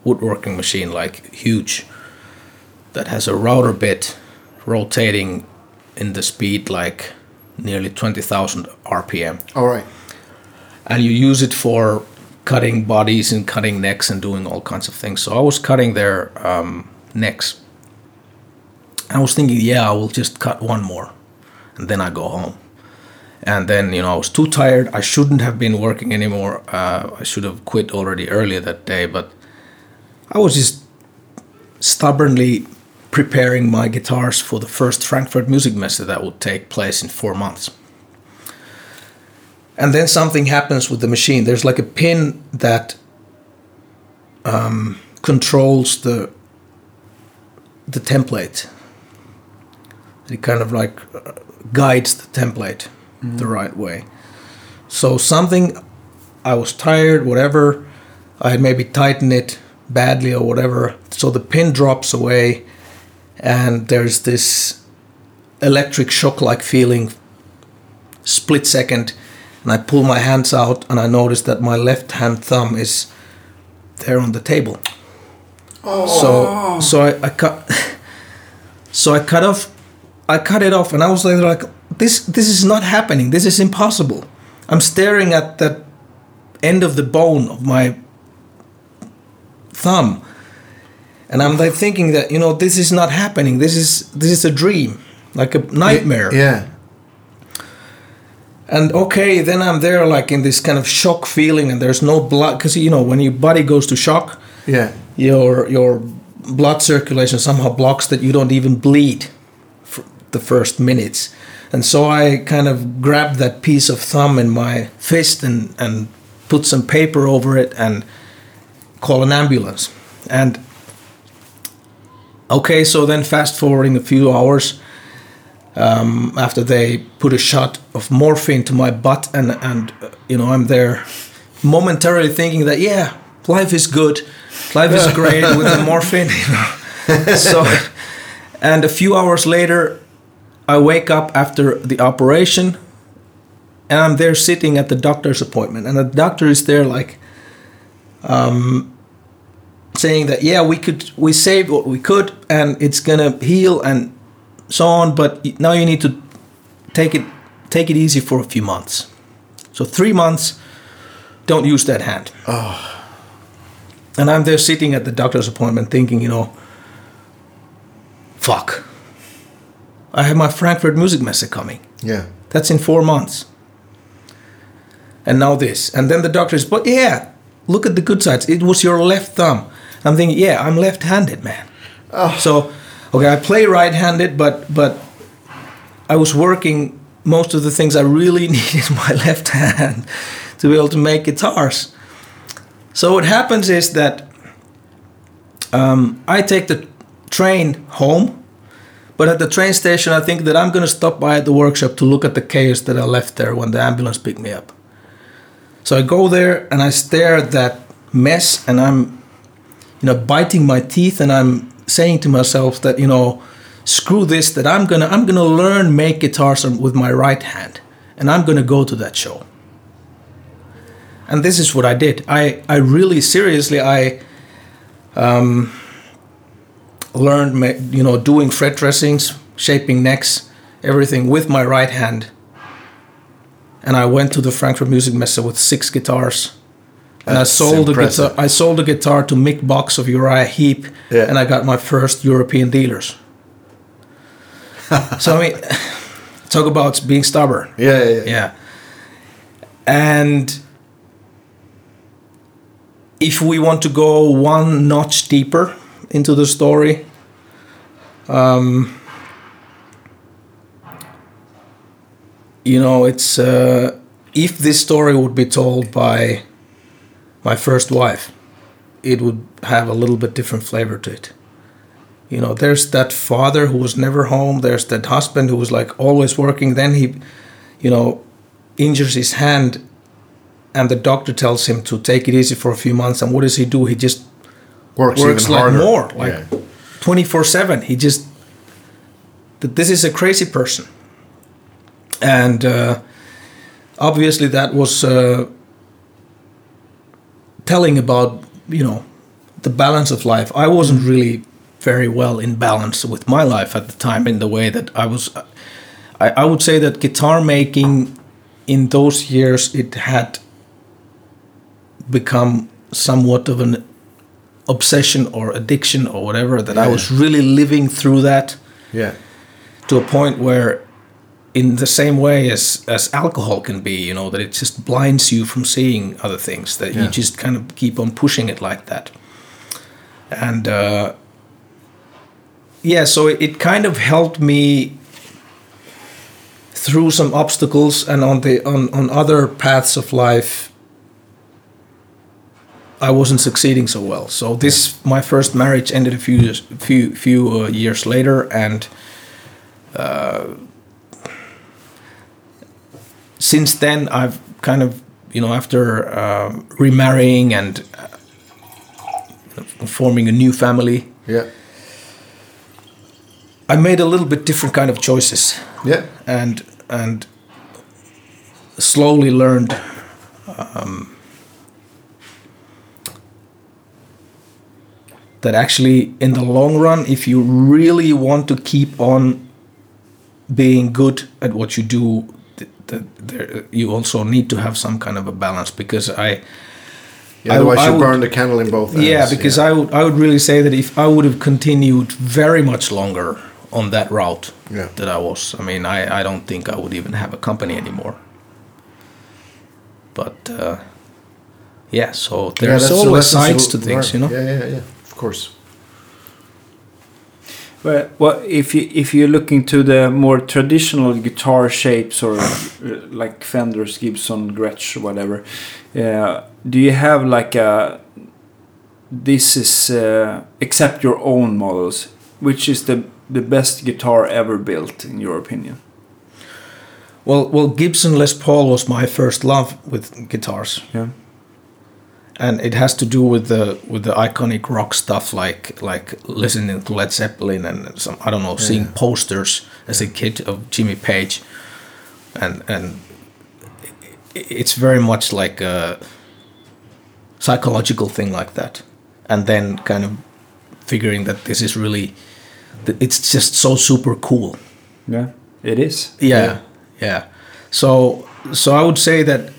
woodworking machine, like huge, that has a router bit rotating in the speed like nearly 20,000 RPM. All right. And you use it for cutting bodies and cutting necks and doing all kinds of things. So I was cutting their um, necks. I was thinking, yeah, I will just cut one more and then I go home. And then, you know, I was too tired. I shouldn't have been working anymore. Uh, I should have quit already earlier that day, but I was just stubbornly preparing my guitars for the first Frankfurt Music Messe that would take place in four months. And then something happens with the machine. There's like a pin that um, controls the the template. It kind of like uh, guides the template the right way. So something, I was tired, whatever. I had maybe tightened it badly or whatever. So the pin drops away, and there's this electric shock-like feeling. Split second, and I pull my hands out, and I notice that my left hand thumb is there on the table. Oh. So so I, I cut so I cut off I cut it off and I was like, like this this is not happening. This is impossible. I'm staring at that end of the bone of my thumb. And I'm like thinking that, you know, this is not happening. This is this is a dream, like a nightmare. Yeah. And okay, then I'm there like in this kind of shock feeling and there's no blood cuz you know, when your body goes to shock, Yeah. your your blood circulation somehow blocks that you don't even bleed for the first minutes and so i kind of grabbed that piece of thumb in my fist and and put some paper over it and call an ambulance and okay so then fast forwarding a few hours um, after they put a shot of morphine to my butt and and uh, you know i'm there momentarily thinking that yeah life is good. Life is great with the morphine. You know. So and a few hours later i wake up after the operation and i'm there sitting at the doctor's appointment. And the doctor is there like um, saying that yeah we could we saved what we could and it's gonna heal and so on but now you need to take it take it easy for a few months so three months don't use that hand and i'm there sitting at the doctor's appointment thinking you know fuck i have my frankfurt music messe coming Yeah. that's in four months. And now this. And then the doctor is, but yeah, look at the good sides. It was your left thumb. I'm thinking, yeah, I'm left handed, man. So, okay, I play right handed, but, but I was working most of the things I really needed my left hand to be able to make guitars. So, what happens is that um, I take the train home but at the train station, I think that I'm going to stop by at the workshop to look at the chaos that I left there when the ambulance picked me up. So I go there and I stare at that mess and I'm, you know, biting my teeth and I'm saying to myself that, you know, screw this, that I'm gonna I'm gonna learn make guitars with my right hand and I'm gonna go to that show. And this is what I did. I, I really seriously I um, learned you know doing fret dressings shaping necks everything with my right hand and i went to the frankfurt music messe with six guitars and i That's sold a guitar i sold a guitar to mick box of uriah heep Yeah. and i got my first european dealers so i mean talk about being stubborn Yeah. Yeah. yeah. yeah. And if we want to go one notch deeper into the story, um, you know, it's uh, if this story would be told by my first wife, it would have a little bit different flavor to it. You know, there's that father who was never home. There's that husband who was like always working. Then he, you know, injures his hand, and the doctor tells him to take it easy for a few months. And what does he do? He just Works, works even like harder. more, like twenty four seven. He just that this is a crazy person, and uh, obviously that was uh, telling about you know the balance of life. I wasn't really very well in balance with my life at the time in the way that I was. I, I would say that guitar making in those years it had become somewhat of an obsession or addiction or whatever that I was really living through that Yeah. to a point where in the same way as as alcohol can be you know that it just blinds you from seeing other things that you just kind of keep on pushing it like that. And uh, yeah so it, it kind of helped me through some obstacles and on the on, on other paths of life I wasn't succeeding so well. So this my first marriage ended a few years, few few uh, years later, and uh, since then I've kind of you know after uh, remarrying and uh, forming a new family, Yeah. I made a little bit different kind of choices Yeah. and and slowly learned um, that actually in the long run if you really want to keep on being good at what you do th- th- there, you also need to have some kind of a balance because i Yeah, I- otherwise I you would- burn the candle in both ends. yeah because I would I would really say that if I would have continued very much longer on that route Yeah. that I was, I mean, I, I don't think I would even have a company anymore. But uh, yeah, so there's the always sides to things, you know. Yeah, yeah, yeah. Of course. Well, well, if you if you're looking to the more traditional guitar shapes or uh, like Fenders, Gibson, Gretsch, whatever, uh, do you have like a this is uh, except your own models, which is the the best guitar ever built in your opinion? Well, well, Gibson Les Paul was my first love with guitars. Yeah. And it has to do with the with the iconic rock stuff like like listening to Led Zeppelin and some I don't know seeing posters as a kid of Jimmy Page. And and it's very much like a psychological thing like that. And then kind of figuring that this is really it's just so super cool. Yeah, it is. yeah, yeah. So so I would say that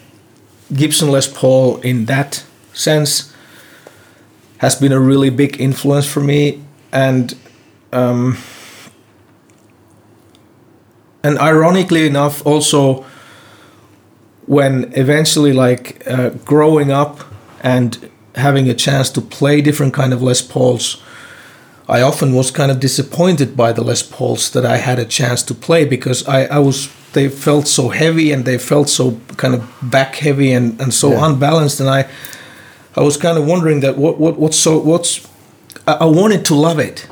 Gibson Les Paul in that sense has been a really big influence for me and um, and ironically enough also when eventually like uh, growing up and having a chance to play different kind of Les Pauls I often was kind of disappointed by the Les Pauls that I had a chance to play because I, I was they felt so heavy and they felt so kind of back heavy and, and so Yeah. unbalanced and I I was kind of wondering that what what what's so what's I, I wanted to love it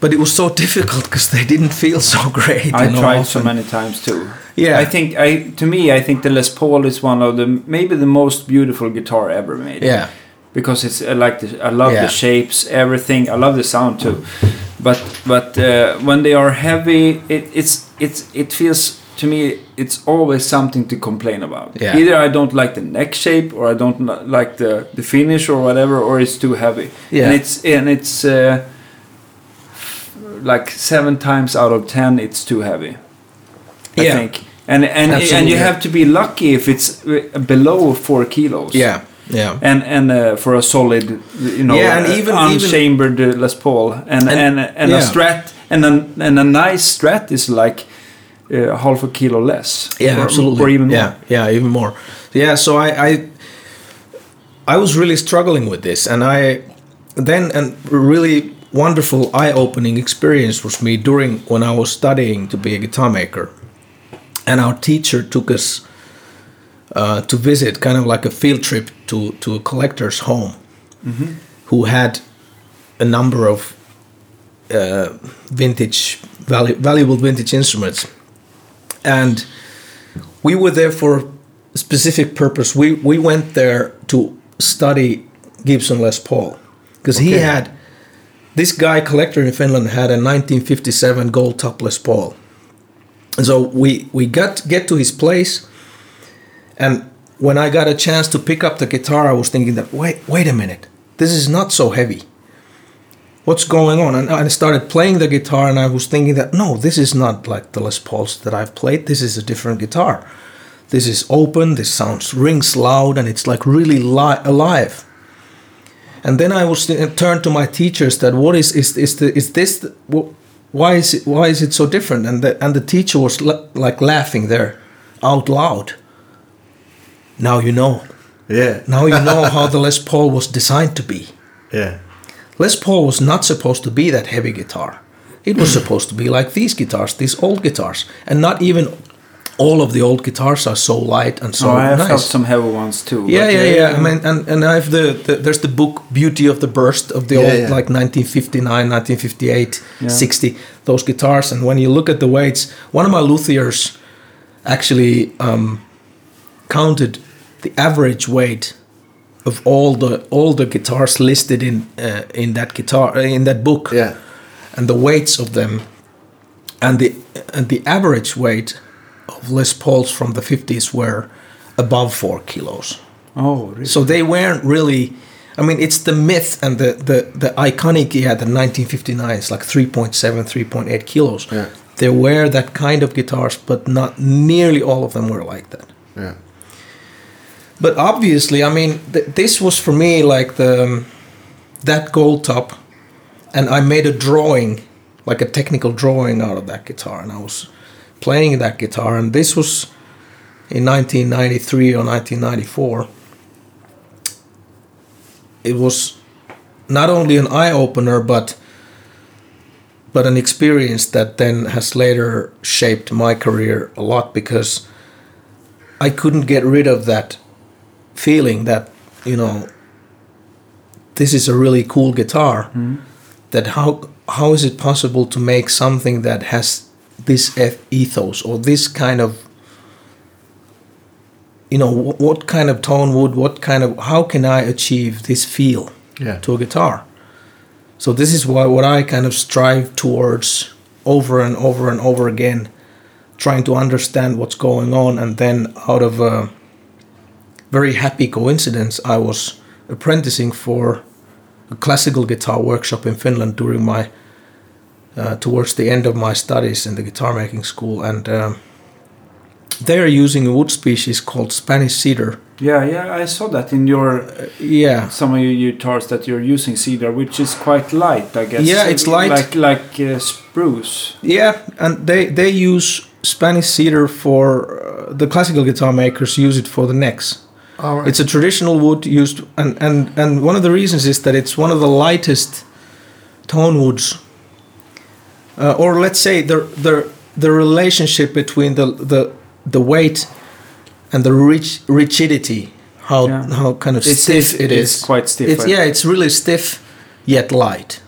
but it was so difficult because they didn't feel so great. I tried so many times too. Yeah. I think I to me I think the Les Paul is one of the maybe the most beautiful guitar ever made. Yeah, because it's I like the I love Yeah. the shapes, everything. I love the sound too. But but uh, when they are heavy, it, it's it's it feels to me it's always something to complain about. Yeah. Either I don't like the neck shape, or I don't like the the finish, or whatever, or it's too heavy. Yeah. And it's and it's uh, like seven times out of ten, it's too heavy. I Yeah. think. And and and you have to be lucky if it's uh, below four kilos yeah, yeah. and and uh, for a solid, you know, Yeah, and uh, even- even- unchambered uh, Les Paul, and and And- and, a. Strat, and a and a nice Strat is like uh, half a kilo less. Yeah, or, absolutely. or even more. Yeah, yeah, even more. Yeah, so I, I, I was really struggling with this, and I, then and really wonderful eye-opening experience was me during when I was studying to be a guitar maker, and our teacher took us uh, to visit, kind of like a field trip to to a collector's home, who had a number of uh, vintage, valu- valuable vintage instruments and we were there for a specific purpose. We we went there to study Gibson Les Paul because he had this guy collector in Finland had a 1957 gold top Les Paul, and so we we got get to his place, and when I got a chance to pick up the guitar, I was thinking that wait wait a minute, this is not so heavy. What's going on? And I started playing the guitar, and I was thinking that no, this is not like the Les Pauls that I've played. This is a different guitar. This is open. This sounds rings loud, and it's like really li- alive. And then I was turned to my teachers that what is is is the, is this the, wh- why is it why is it so different? And the and the teacher was la- like laughing there out loud. Now you know. Yeah. Now you know how the Les Paul was designed to be. Yeah. Les Paul was not supposed to be that heavy guitar. It was supposed to be like these guitars, these old guitars, and not even all of the old guitars are so light and so So I have nice. felt some heavy ones too. yeah, yeah, uh, yeah. I mean, and and I have the, the there's the book Beauty of the Burst of the Yeah, old yeah. like 1959, 1958, Yeah. 60 those guitars. And when you look at the weights, one of my luthiers actually um, counted the average weight of all the all the guitars listed in uh, in that guitar uh, in that book Yeah. and the weights of them and the and the average weight of Les Pauls from the 50s were above 4 kilos Oh, really? so they weren't really I mean it's the myth and the the, the iconic yeah the 1959s like 3.7 3.8 kilos Yeah. there were that kind of guitars but not nearly all of them were like that Yeah. But obviously, I mean, th- this was for me like the um, that gold top, and I made a drawing, like a technical drawing out of that guitar, and I was playing that guitar, and this was in 1993 or 1994. It was not only an eye opener, but but an experience that then has later shaped my career a lot because I couldn't get rid of that feeling that you know this is a really cool guitar hmm. that how how is it possible to make something that has this ethos or this kind of you know wh- what kind of tone wood what kind of how can i achieve this feel Yeah. to a guitar so this is why what i kind of strive towards over and over and over again trying to understand what's going on and then out of a very happy coincidence i was apprenticing for a classical guitar workshop in finland during my uh, towards the end of my studies in the guitar making school and um, they're using a wood species called spanish cedar yeah, yeah. I saw that in your yeah some of your guitars that you're using cedar, which is quite light, I guess. Yeah, it's light. like like uh, spruce. Yeah, and they they use Spanish cedar for uh, the classical guitar makers use it for the necks. All right. It's a traditional wood used, and and and one of the reasons is that it's one of the lightest tone woods, uh, or let's say the the the relationship between the the the weight and the rich rigidity, how Yeah. how kind of It's- stiff it's- it's quite stiff, It's I- yeah, it's really stiff yet light.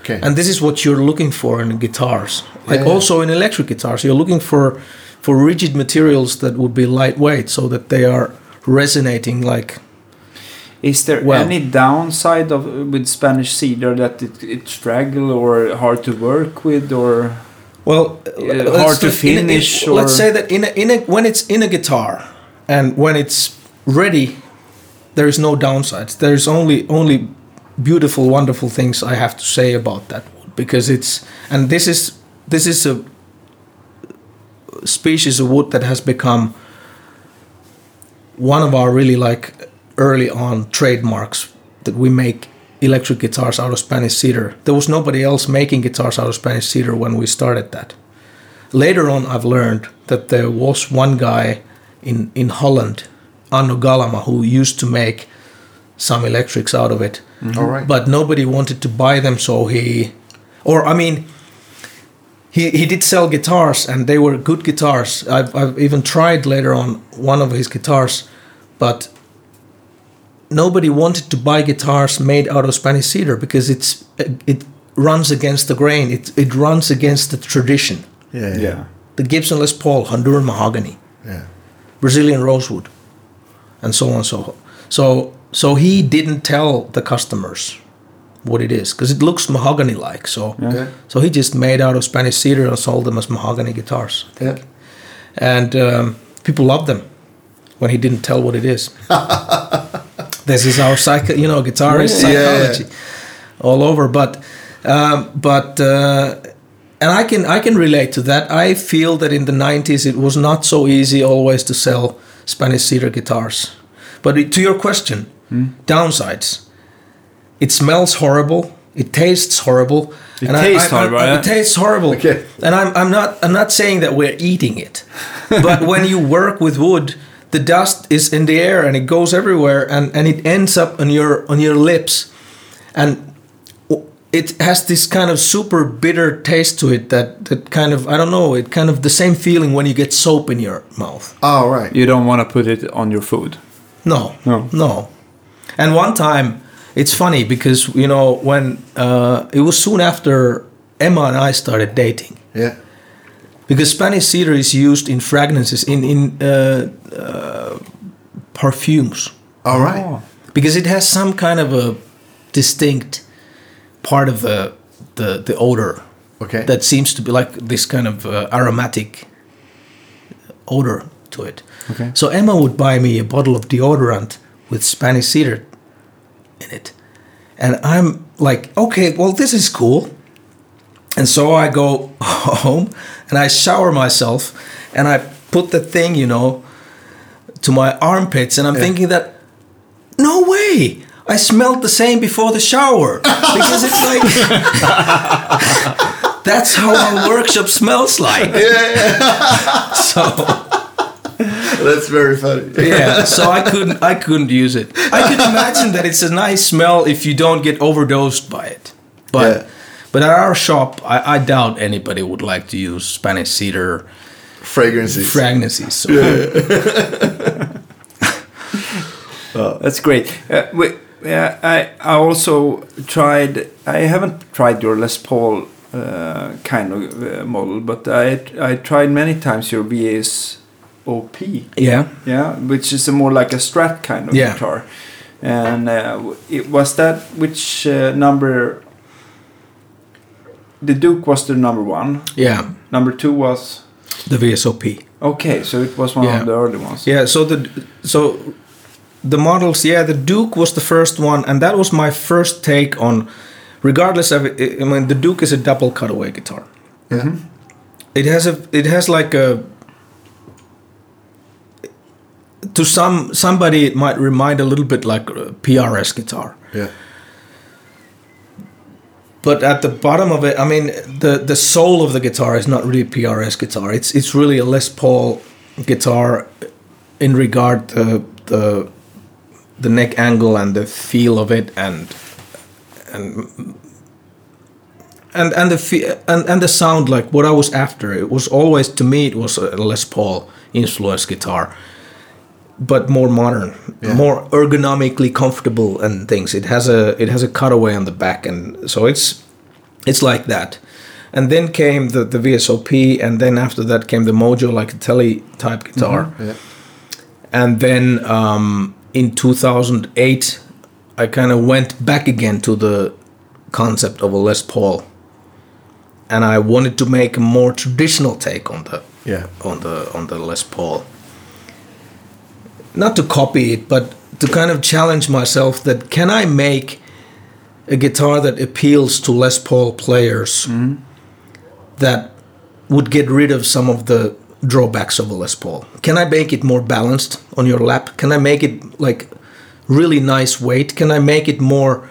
okay. And this is what you're looking for in guitars. Like Yeah. also in electric guitars, you're looking for for rigid materials that would be lightweight so that they are resonating like Is there Well- any downside of with Spanish cedar that it, it's fragile or hard to work with or? well uh, let's- hard to in a- finish let's say that in a, in a, when it's in a guitar and when it's ready, there is no downsides. There's only only beautiful, wonderful things I have to say about that wood because it's and this is this is a species of wood that has become one of our really like early on trademarks that we make electric guitars out of Spanish cedar. There was nobody else making guitars out of Spanish cedar when we started that. Later on, I've learned that there was one guy in, in Holland, Anno Galama, who used to make some electrics out of it. Mm-hmm. All right. But nobody wanted to buy them, so he, or I mean, he, he did sell guitars and they were good guitars. I've, I've even tried later on one of his guitars, but nobody wanted to buy guitars made out of Spanish cedar because it's it runs against the grain. It it runs against the tradition. yeah. Yeah. The Gibson Les Paul, Honduran mahogany, Yeah. Brazilian rosewood, and so on and so so so he didn't tell the customers what it is because it looks mahogany like. So Yeah. So he just made out of Spanish cedar and sold them as mahogany guitars. Yeah. and um, people loved them when he didn't tell what it is. this is our psycho, you know, guitarist yeah, psychology all over. But Um, but uh, and I can I can relate to that. I feel that in the '90s it was not so easy always to sell Spanish cedar guitars. But to your question, downsides. It smells horrible. It tastes horrible. It and tastes I- I- horrible, I- yeah? It tastes horrible. Okay. And I'm, I'm not I'm not saying that we're eating it, but when you work with wood, the dust is in the air and it goes everywhere, and, and it ends up on your on your lips, and it has this kind of super bitter taste to it that that kind of I don't know it kind of the same feeling when you get soap in your mouth. Oh, right. You don't want to put it on your food. No, No. no. And one time, it's funny because you know when uh, it was soon after Emma and I started dating. Yeah. because Spanish cedar is used in fragrances in in uh, uh, perfumes All right. Oh. because it has some kind of a distinct part of the the, the odor Okay. that seems to be like this kind of uh, aromatic odor to it. Okay. So Emma would buy me a bottle of deodorant with Spanish cedar in it. And I'm like, okay, well, this is cool. And so I go home and I shower myself and I put the thing, you know, to my armpits. And I'm thinking that, no way. I smelled the same before the shower because it's like that's how our workshop smells like. So That's very funny. yeah, so I couldn't I couldn't use it. I could imagine that it's a nice smell if you don't get overdosed by it. But Yeah. but at our shop, I, I doubt anybody would like to use Spanish cedar Fragrances. fragrances. So That's great. Uh, we, yeah, I I also tried. I haven't tried your Les Paul uh, kind of uh, model, but I I tried many times your VSOP. yeah, Yeah, which is a more like a Strat kind of Yeah. guitar. And uh, it was that which uh, number? The Duke was the number one. yeah, Number two was the VSOP. okay, so it was one Yeah. of the early ones. Yeah, so the so the models, yeah, the Duke was the first one, and that was my first take on. Regardless of it, I mean, the Duke is a double cutaway guitar. Yeah. It has a it has like a to some somebody it might remind a little bit like uh, a PRS guitar. Yeah. But at the bottom of it, I mean, the the soul of the guitar is not really PRS guitar. It's it's really a Les Paul guitar in regard to the the neck angle and the feel of it and and and and the fe- and and the sound like what I was after. It was always to me it was a Les Paul influenced guitar, but more modern, Yeah. more ergonomically comfortable and things. It has a it has a cutaway on the back, and so it's it's like that. And then came the the VSOP, and then after that came the Mojo, like a tele type guitar. Yeah. And then um, in 2008, I kind of went back again to the concept of a Les Paul, and I wanted to make a more traditional take on the Yeah. on the on the Les Paul. Not to copy it, but to kind of challenge myself that can I make a guitar that appeals to Les Paul players mm-hmm. that would get rid of some of the drawbacks of a Les Paul? Can I make it more balanced on your lap? Can I make it like really nice weight? Can I make it more?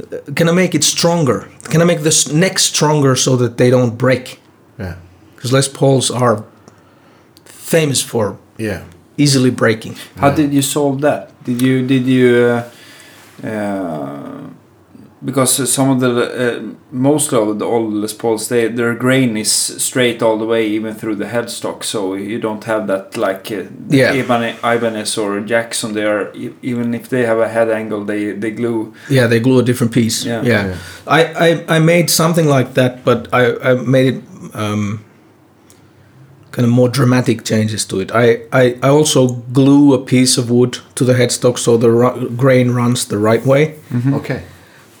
Uh, can I make it stronger? Can I make the s- neck stronger so that they don't break? Yeah. because Les Pauls are famous for Yeah. Easily breaking. How did you solve that? Did you did you uh, uh, because some of the uh, most of the old Les Pauls they their grain is straight all the way even through the headstock, so you don't have that like uh, Yeah. Ibanez, Ibanez or Jackson. They are even if they have a head angle, they they glue. Yeah, they glue a different piece. Yeah. Yeah, Yeah. I, I I made something like that, but I I made it um, kind of more dramatic changes to it. I, I I also glue a piece of wood to the headstock so the ru- grain runs the right way. Okay.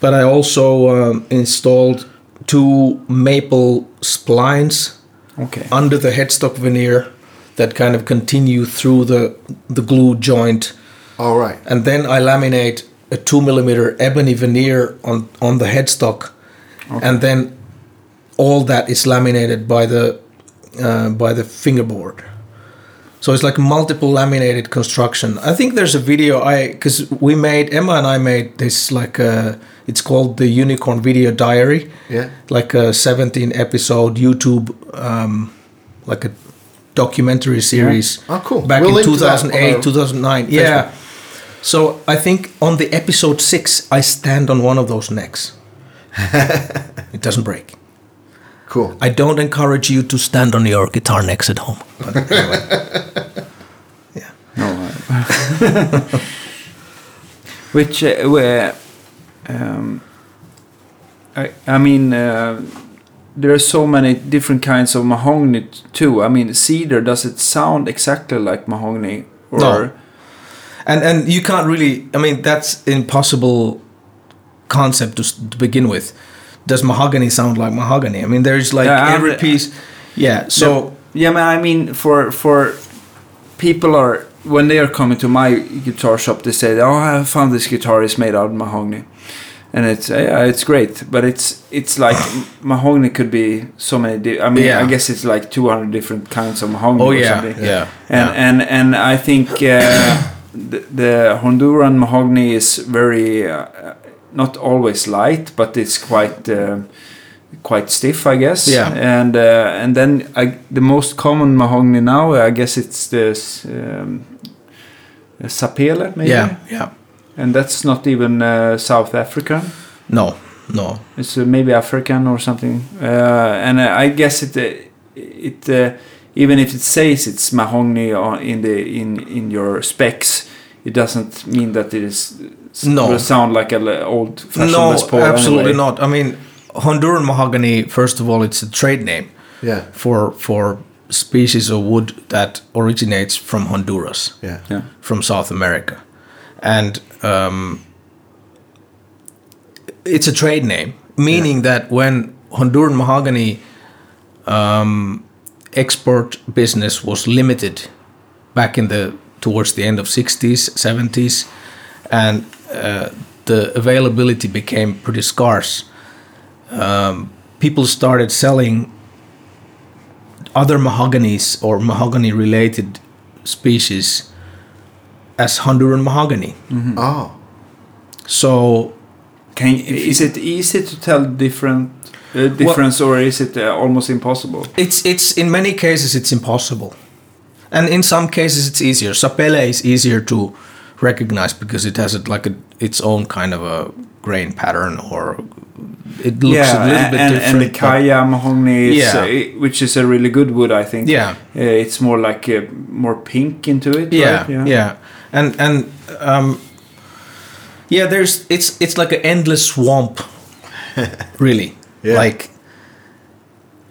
But I also um, installed two maple splines Okay. under the headstock veneer that kind of continue through the the glue joint All right. and then I laminate a two millimeter ebony veneer on on the headstock, and then all that is laminated by the uh, by the fingerboard. So it's like multiple laminated construction. I think there's a video I because we made Emma and I made this like uh it's called the Unicorn Video Diary. Yeah. Like a 17 episode YouTube um, like a documentary series. Oh, cool. Back We'll in link to that on 2008, our 2009. Yeah. So I think on the episode six, I stand on one of those necks. it doesn't break. Cool. I don't encourage you to stand on your guitar necks at home. But anyway. yeah. No. I- Which, uh, where, um, I, I mean, uh, there are so many different kinds of mahogany too. I mean, cedar, does it sound exactly like mahogany? Or, No. And and you can't really. I mean, that's impossible concept to, to begin with. Does mahogany sound like mahogany? I mean, there's like Yeah, every piece. Yeah. So Yeah, man, I mean, for for people are when they are coming to my guitar shop, they say, "Oh, I found this guitar is made out of mahogany," and it's yeah, it's great, but it's it's like mahogany could be so many. Di- I mean, Yeah. I guess it's like two hundred different kinds of mahogany. Oh or yeah, something. yeah, and yeah. and and I think uh, the, the Honduran mahogany is very uh, not always light, but it's quite uh, quite stiff, I guess. Yeah. And uh, and then I, the most common mahogany now, I guess it's this um, sapele, maybe. yeah, yeah. And that's not even uh, South African. No, no. It's uh, maybe African or something. Uh, and uh, I guess it uh, it uh, even if it says it's mahogany in the in in your specs, it doesn't mean that it is No. will sound like an old fashioned No, Les Paul absolutely anyway. not. I mean, Honduran mahogany. First of all, it's a trade name Yeah. for for species of wood that originates from Honduras. Yeah. Yeah. from South America, and um, it's a trade name, meaning that when Honduran mahogany um, export business was limited back in the towards the end of 60s, 70s, and uh, the availability became pretty scarce. Um, people started selling other mahoganies or mahogany related species as Honduran mahogany. Oh. So Can is it easy to tell different uh, difference, or is it uh, almost impossible? it's it's in many cases it's impossible, and in some cases it's easier. Sapele is easier to recognize because it has it like a, its own kind of a grain pattern, or it looks a little bit and, different. and the khaya mahogany, Yeah. uh, which is a really good wood, I think. Yeah. uh, it's more like uh, more pink into it. yeah, right? yeah, and and um, yeah, there's it's it's like an endless swamp, really. Yeah. Like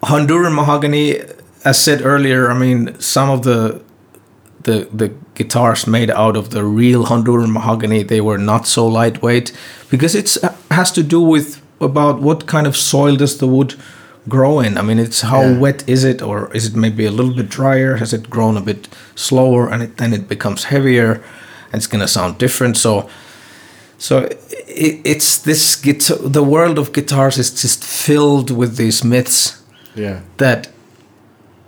Honduran mahogany, as said earlier. I mean, some of the the the guitars made out of the real Honduran mahogany they were not so lightweight because it's uh, has to do with about what kind of soil does the wood grow in. I mean, it's how Yeah. wet is it, or is it maybe a little bit drier? Has it grown a bit slower, and it, then it becomes heavier, and it's gonna sound different. So, so it, it's this guitar. The world of guitars is just filled with these myths Yeah. that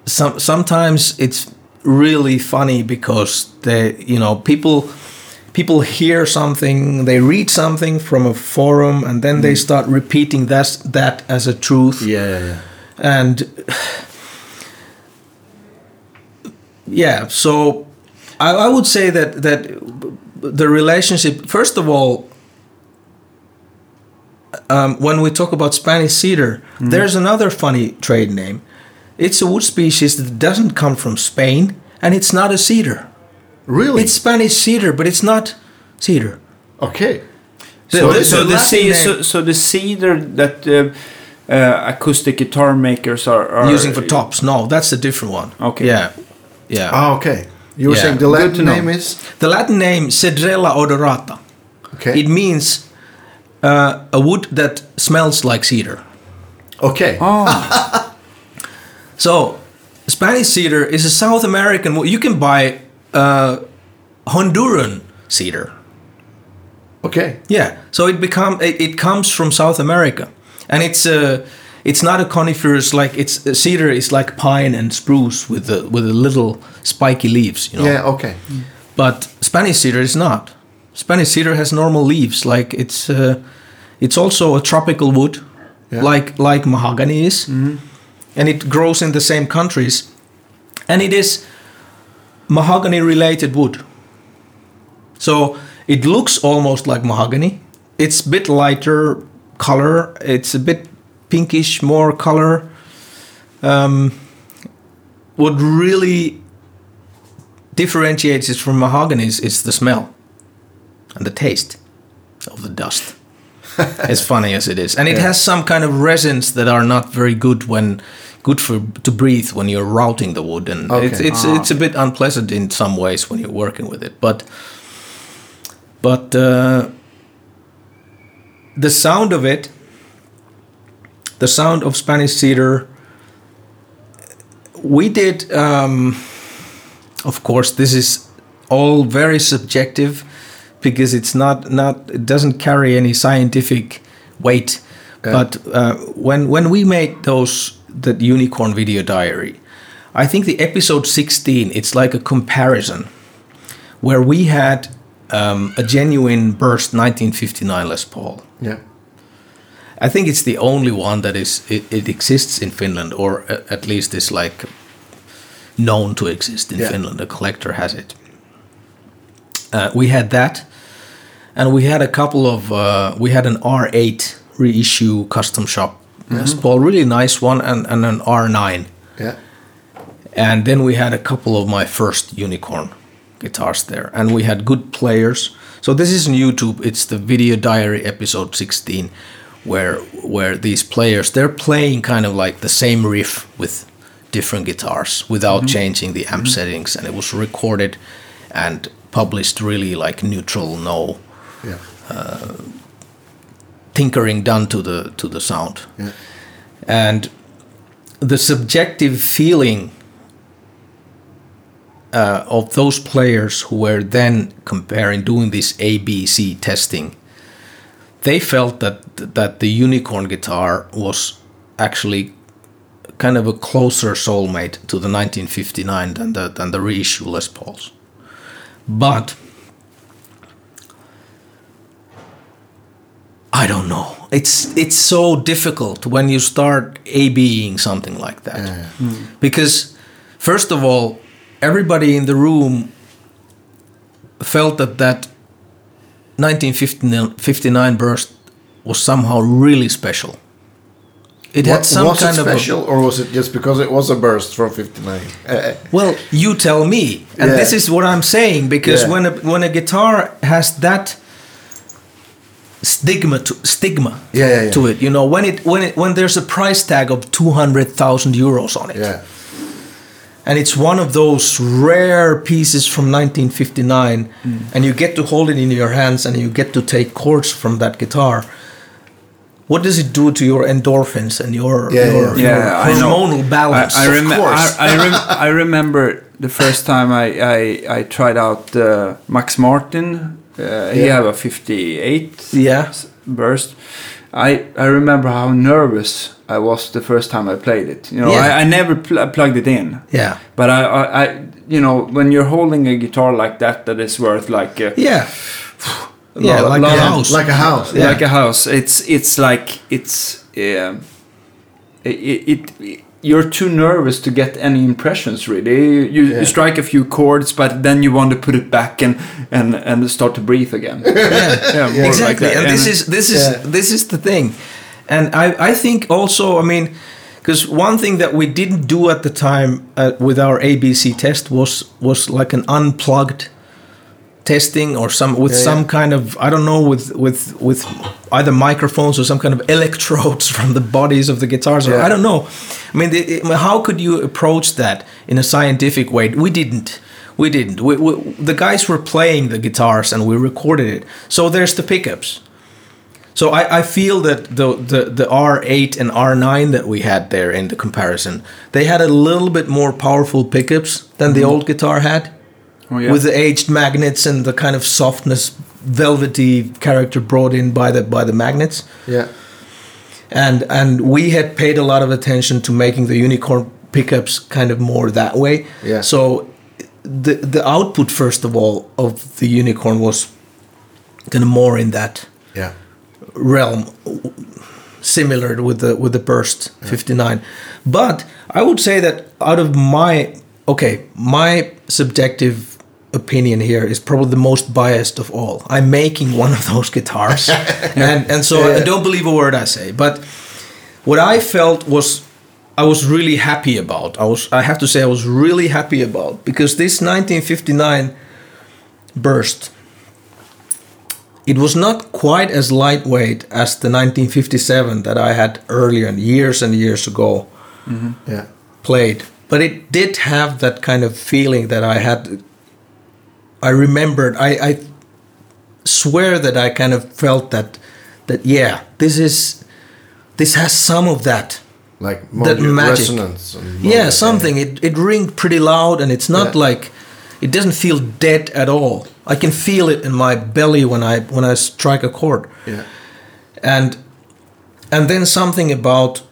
some sometimes it's really funny because they you know people people hear something they read something from a forum and then they start repeating that that as a truth Yeah. Yeah. yeah. and yeah so I, I would say that that the relationship first of all um, when we talk about Spanish cedar, there's another funny trade name. It's a wood species that doesn't come from Spain, and it's not a cedar. Really? It's Spanish cedar, but it's not cedar. okay. The- So, the- so, the the Latin so, so the cedar that uh, uh, acoustic guitar makers are, are using for tops. No, that's a different one. Okay. Yeah, yeah. Oh, okay. You were Yeah. saying the Latin name is? The Latin name Cedrela odorata. Okay. It means uh, a wood that smells like cedar. okay. Oh, So, Spanish cedar is a South American. wood. You can buy uh, Honduran cedar. Okay. Yeah. So it become it, it comes from South America, and it's a it's not a coniferous like it's uh, cedar is like pine and spruce with the with the little spiky leaves you know Yeah. Okay. but Spanish cedar is not. Spanish cedar has normal leaves. Like it's uh, it's also a tropical wood, Yeah. like like mahogany is, and it grows in the same countries, and it is mahogany related wood. So it looks almost like mahogany. It's a bit lighter color. It's a bit pinkish, more color. Um, what really differentiates it from mahogany is, is the smell and the taste of the dust. As funny as it is, and it Yeah. has some kind of resins that are not very good when good for to breathe when you're routing the wood, and Okay. it's it's Ah. it's a bit unpleasant in some ways when you're working with it. But but uh, the sound of it, the sound of Spanish cedar. We did. Um, of course this is all very subjective because it's not not it doesn't carry any scientific weight Yeah. but uh, when when we made those that unicorn video diary i think the episode 16 it's like a comparison where we had um, a genuine burst 1959 les paul Yeah. I think it's the only one that is it, it exists in Finland, or at least is like known to exist in Yeah. Finland. A collector has it. Uh, we had that, and we had a couple of uh, we had an R8 reissue custom shop. Mm-hmm. Paul, really nice one, and, and an R9, Yeah. and then we had a couple of my first unicorn guitars there, and we had good players. So this is on YouTube. It's the video diary episode 16, where where these players they're playing kind of like the same riff with different guitars without mm-hmm. changing the amp mm-hmm. settings, and it was recorded and published really like neutral, no Yeah. tinkering done to the to the sound. Yeah. and the subjective feeling uh, of those players who were then comparing doing this ABC testing they felt that that the unicorn guitar was actually kind of a closer soulmate to the 1959 than the than the reissue Les Pauls but I don't know. It's it's so difficult when you start ABing something like that. Yeah. Because first of all, everybody in the room felt that that 1959 burst was somehow really special. It had some was kind it of a- special, or was it just because it was a burst from '59? Uh, Well, you tell me, and Yeah. this is what I'm saying because Yeah. when a when a guitar has that stigma to, stigma Yeah, yeah, yeah. to it, you know, when it when it when there's a price tag of two hundred thousand euros on it, yeah. and it's one of those rare pieces from 1959, Hmm. and you get to hold it in your hands and you get to take chords from that guitar. What does it do to your endorphins and your, Yeah, your, yeah. your Yeah, I hormonal balance? I, I, Of rem- course. I, I, rem- I remember the first time I, I, I tried out uh, Max Martin. Uh, He Yeah. had a 58 Yeah. burst. I, I remember how nervous I was the first time I played it. You know, Yeah. I, I never pl- plugged it in. yeah. But I, I, I, you know, when you're holding a guitar like that, that is worth like uh, Yeah. a Yeah, lot- like lot a of- house. Like a house. Yeah. like a house. It's it's like it's um, it, it, you're too nervous to get any impressions really. You, Yeah. you strike a few chords, but then you want to put it back and and and start to breathe again. yeah, more like exactly that. and this is this is Yeah. this is the thing and i i think also i mean because one thing that we didn't do at the time uh, with our abc test was was like an unplugged testing or some with Yeah, some yeah. kind of i don't know with with with either microphones or some kind of electrodes from the bodies of the guitars or i don't know. I mean the, I mean, how could you approach that in a scientific way? We didn't. We didn't. We, we, the guys were playing the guitars and we recorded it. So there's the pickups. So I, I feel that the, the, the R8 and R9 that we had there in the comparison, they had a little bit more powerful pickups than the mm-hmm. old guitar had, Oh, yeah. with the aged magnets and the kind of softness, velvety character brought in by the by the magnets. Yeah. and and we had paid a lot of attention to making the unicorn pickups kind of more that way. Yeah. So the the output first of all of the unicorn was kind of more in that Yeah. realm similar with the with the burst 59 but i would say that out of my okay my subjective opinion here is probably the most biased of all i'm making one of those guitars and and so Yeah. i don't believe a word i say but what i felt was i was really happy about i was i have to say i was really happy about because this 1959 burst it was not quite as lightweight as the 1957 that I had earlier and years and years ago mm-hmm. Yeah. played, but it did have that kind of feeling that I had. I remembered. I, I swear that I kind of felt that that yeah, this is this has some of that. Like That magic. Yeah, something. It it ringed pretty loud, and it's not Yeah. like it doesn't feel dead at all. I can feel it in my belly when I when I strike a chord Yeah. and and then something about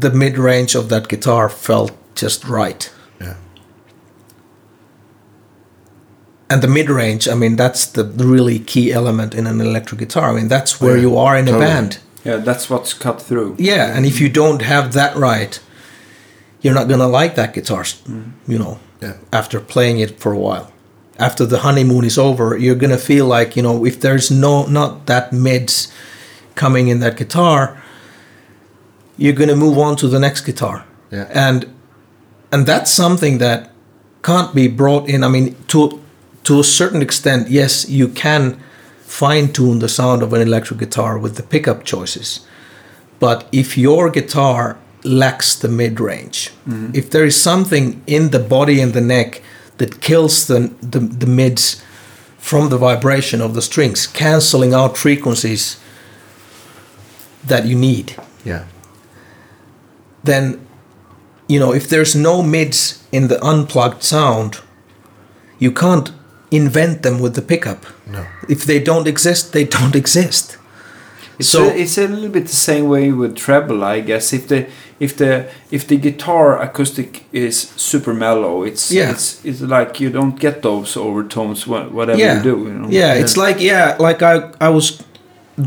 the mid range of that guitar felt just right and the mid range i mean that's the really key element in an electric guitar i mean that's oh, where yeah, you are in totally. a band Yeah, that's what's cut through. yeah and if you don't have that right you're not gonna like that guitar mm-hmm. you know Yeah. after playing it for a while after the honeymoon is over you're gonna feel like you know if there's no not that mids coming in that guitar you're gonna move on to the next guitar Yeah. and and that's something that can't be brought in i mean to to a certain extent yes you can fine tune the sound of an electric guitar with the pickup choices but if your guitar lacks the mid range mm-hmm. if there is something in the body and the neck that kills the, the the mids from the vibration of the strings canceling out frequencies that you need Yeah. then you know if there's no mids in the unplugged sound you can't invent them with the pickup No. if they don't exist they don't exist It's so a, it's a little bit the same way with treble, I guess. If the if the if the guitar acoustic is super mellow, it's Yeah. it's it's like you don't get those overtones whatever yeah you do. You know? yeah it's like yeah like i i was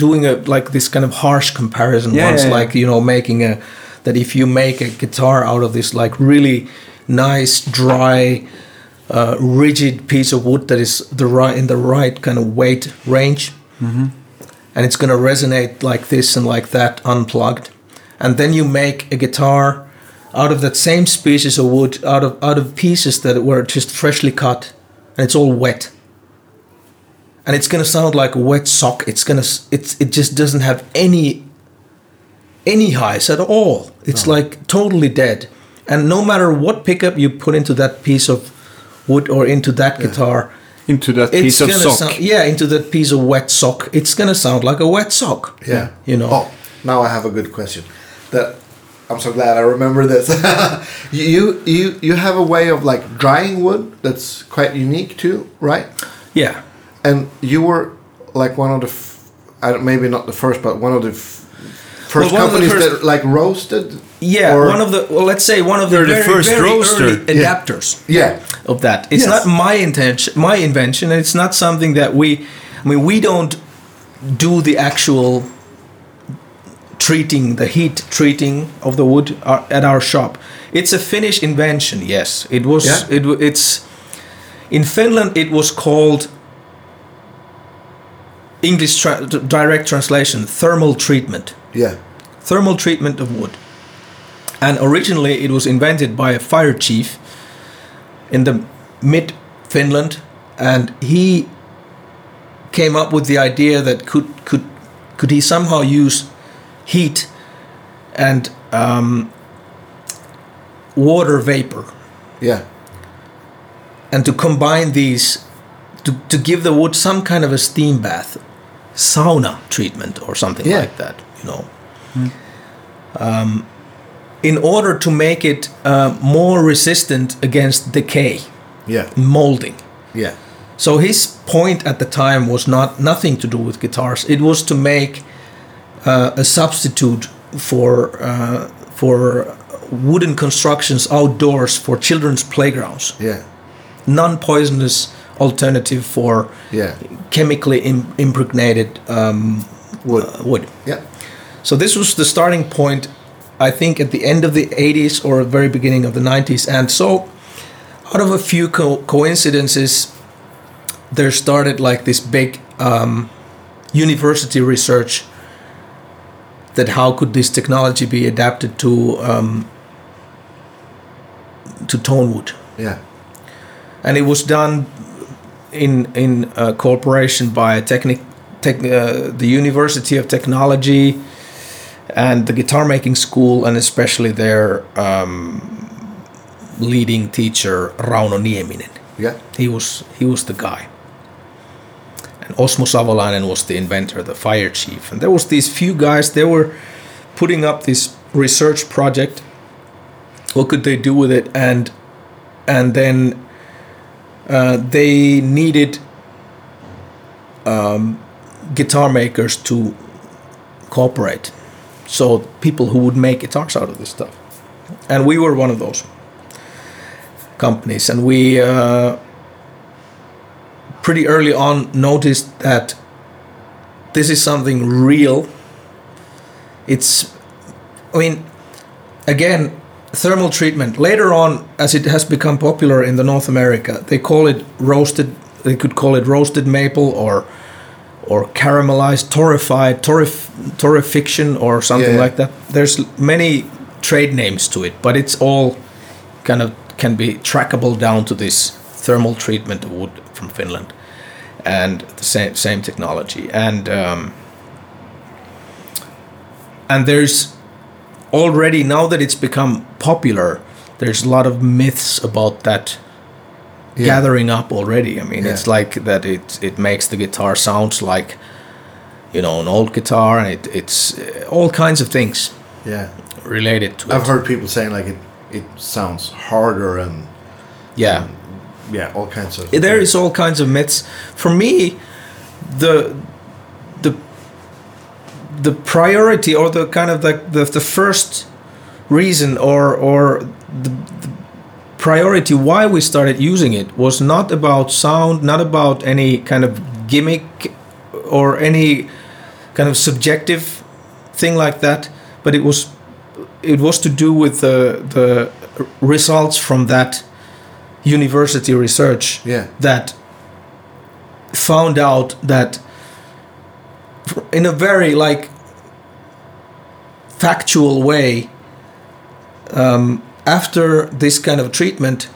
doing a like this kind of harsh comparison Yeah, once yeah, yeah. like you know making a that if you make a guitar out of this like really nice dry uh, rigid piece of wood that is the right in the right kind of weight range. And it's going to resonate like this and like that unplugged. And then you make a guitar out of that same species of wood out of out of pieces that were just freshly cut and it's all wet. And it's going to sound like a wet sock. It's going to it's it just doesn't have any any highs at all. It's like totally dead. And no matter what pickup you put into that piece of wood or into that guitar Into that it's piece of sock. sound yeah into that piece of wet sock it's gonna sound like a wet sock Yeah. you know Oh, now I have a good question. That I'm so glad I remember this. you you you have a way of like drying wood that's quite unique too, right? yeah And you were like one of the, f- I don't, maybe not the first, but one of the f- first Well, one of the companies first- that like roasted. yeah or- one of the well let's say one of the, They're the very, first very roaster. early adapters Yeah. of that it's Yes. not my intention my invention and it's not something that we i mean we don't do the actual treating the heat treating of the wood uh, at our shop it's a finnish invention yes it was Yeah. it, it's in finland it was called english tra- direct translation thermal treatment Yeah. thermal treatment of wood. And originally it was invented by a fire chief in the mid Finland and he came up with the idea that could could could he somehow use heat and um, water vapor Yeah. and to combine these to, to give the wood some kind of a steam bath sauna treatment or something Yeah. like that you know um, in order to make it uh, more resistant against decay Yeah. molding Yeah. so his point at the time was not nothing to do with guitars it was to make uh, a substitute for uh, for wooden constructions outdoors for children's playgrounds. Yeah. Non-poisonous alternative for Yeah. chemically Im- impregnated um, Wood. uh, wood. Yeah. So this was the starting point, I think, at the end of the 80s or very beginning of the 90s. And so, out of a few co- coincidences, there started like this big um, university research that how could this technology be adapted to um, to tone wood Yeah. and it was done in in uh, cooperation by technic, tech, uh, the University of Technology and the guitar making school, and especially their um, leading teacher Rauno Nieminen. Yeah. He was he was the guy. And Osmo Savolainen was the inventor, the fire chief, and there was these few guys. They were putting up this research project. What could they do with it? And and then uh, they needed um, guitar makers to cooperate. So people who would make guitars out of this stuff, and we were one of those companies, and we uh, pretty early on noticed that this is something real. It's, I mean, again, thermal treatment. Later on, as it has become popular in the North America, they call it roasted. They could call it roasted maple or or caramelized, torrefied, torref, torrefiction, or something Yeah. like that. There's many trade names to it, but it's all kind of can be trackable down to this thermal treatment of wood from Finland, and the same same technology. And um, and there's already now that it's become popular, there's a lot of myths about that Yeah. gathering up already. I mean, Yeah. it's like that it it makes the guitar sounds like you know an old guitar, and it, it's uh, all kinds of things Yeah. related to I've it. heard people saying like it, it sounds harder and yeah, yeah, all kinds of. there is all kinds of myths. For me, the the the priority or the kind of like the, the first reason or or the priority why we started using it was not about sound, not about any kind of gimmick or any kind of subjective thing like that, but it was it was to do with the the results from that university research Yeah. that found out that in a very like factual way um, after this kind of treatment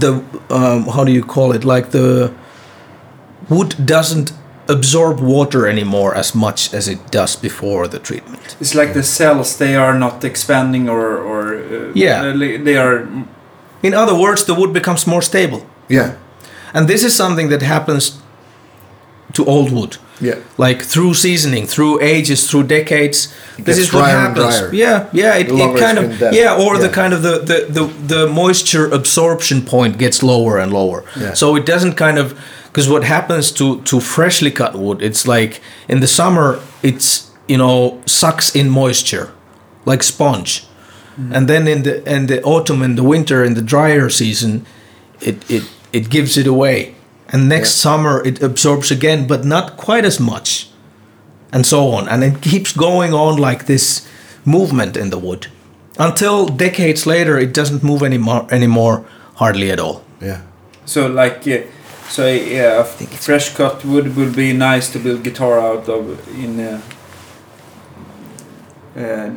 the um, how do you call it like the wood doesn't absorb water anymore as much as it does before the treatment It's like the cells; they are not expanding or or uh, Yeah. they- they are. in other words the wood becomes more stable Yeah. and this is something that happens to old wood Yeah. like through seasoning, through ages, through decades. this is what happens. Yeah, yeah. It, it kind of yeah, or the kind of the, the the the moisture absorption point gets lower and lower. Yeah. So it doesn't kind of because what happens to to freshly cut wood, it's like in the summer, it's you know sucks in moisture, like sponge, and then in the in the autumn and the winter in the drier season, it it it gives it away, and next Yeah. summer it absorbs again, but not quite as much, and so on, and it keeps going on like this movement in the wood until decades later it doesn't move anymore anymore hardly at all. Yeah. So like, uh, so yeah, a fresh cut wood will be nice to build guitar out of in uh, uh,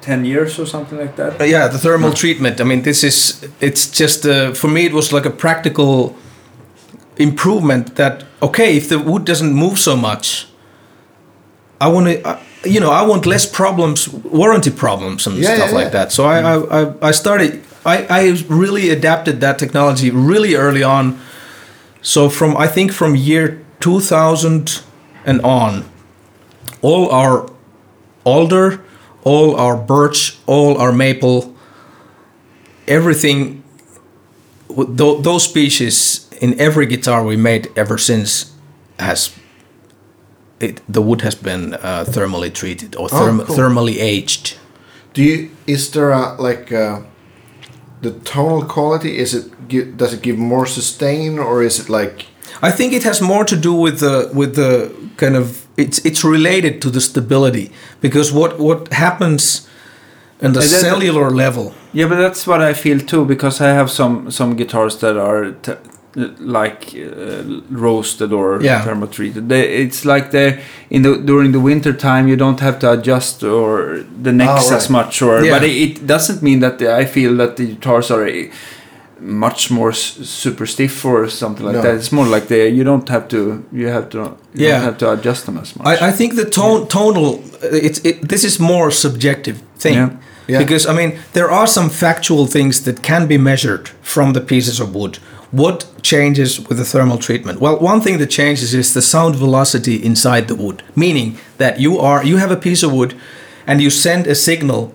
ten years or something like that. Uh, yeah, the thermal treatment. I mean, this is it's just uh, for me it was like a practical improvement that okay, if the wood doesn't move so much, I want to. Uh, you know, I want less problems, warranty problems, and Yeah, stuff yeah, like yeah. that. So I, I, I, I started. I, I really adapted that technology really early on. So from I think from year 2000 and on, all our alder, all our birch, all our maple, everything, those species in every guitar we made ever since has it, the wood has been uh, thermally treated or Oh, cool. thermally aged. Do you is there a like uh, the tonal quality? Is it gi- does it give more sustain or is it like I think it has more to do with the with the kind of it's it's related to the stability because what what happens in the cellular level. Yeah, but that's what I feel too because I have some some guitars that are t- like uh, roasted or Yeah. thermo treated. They, it's like they in the during the winter time you don't have to adjust or the necks Oh, right. as much or Yeah. but it, it doesn't mean that the, I feel that the guitars are uh, much more super stiff or something like No. that. It's more like they you don't have to you have to you Yeah. don't have to adjust them as much. I, I think the tone tonal it's it, this is more subjective thing. Yeah. Yeah. Because I mean there are some factual things that can be measured from the pieces of wood. What changes with the thermal treatment? Well, one thing that changes is the sound velocity inside the wood, meaning that you are you have a piece of wood and you send a signal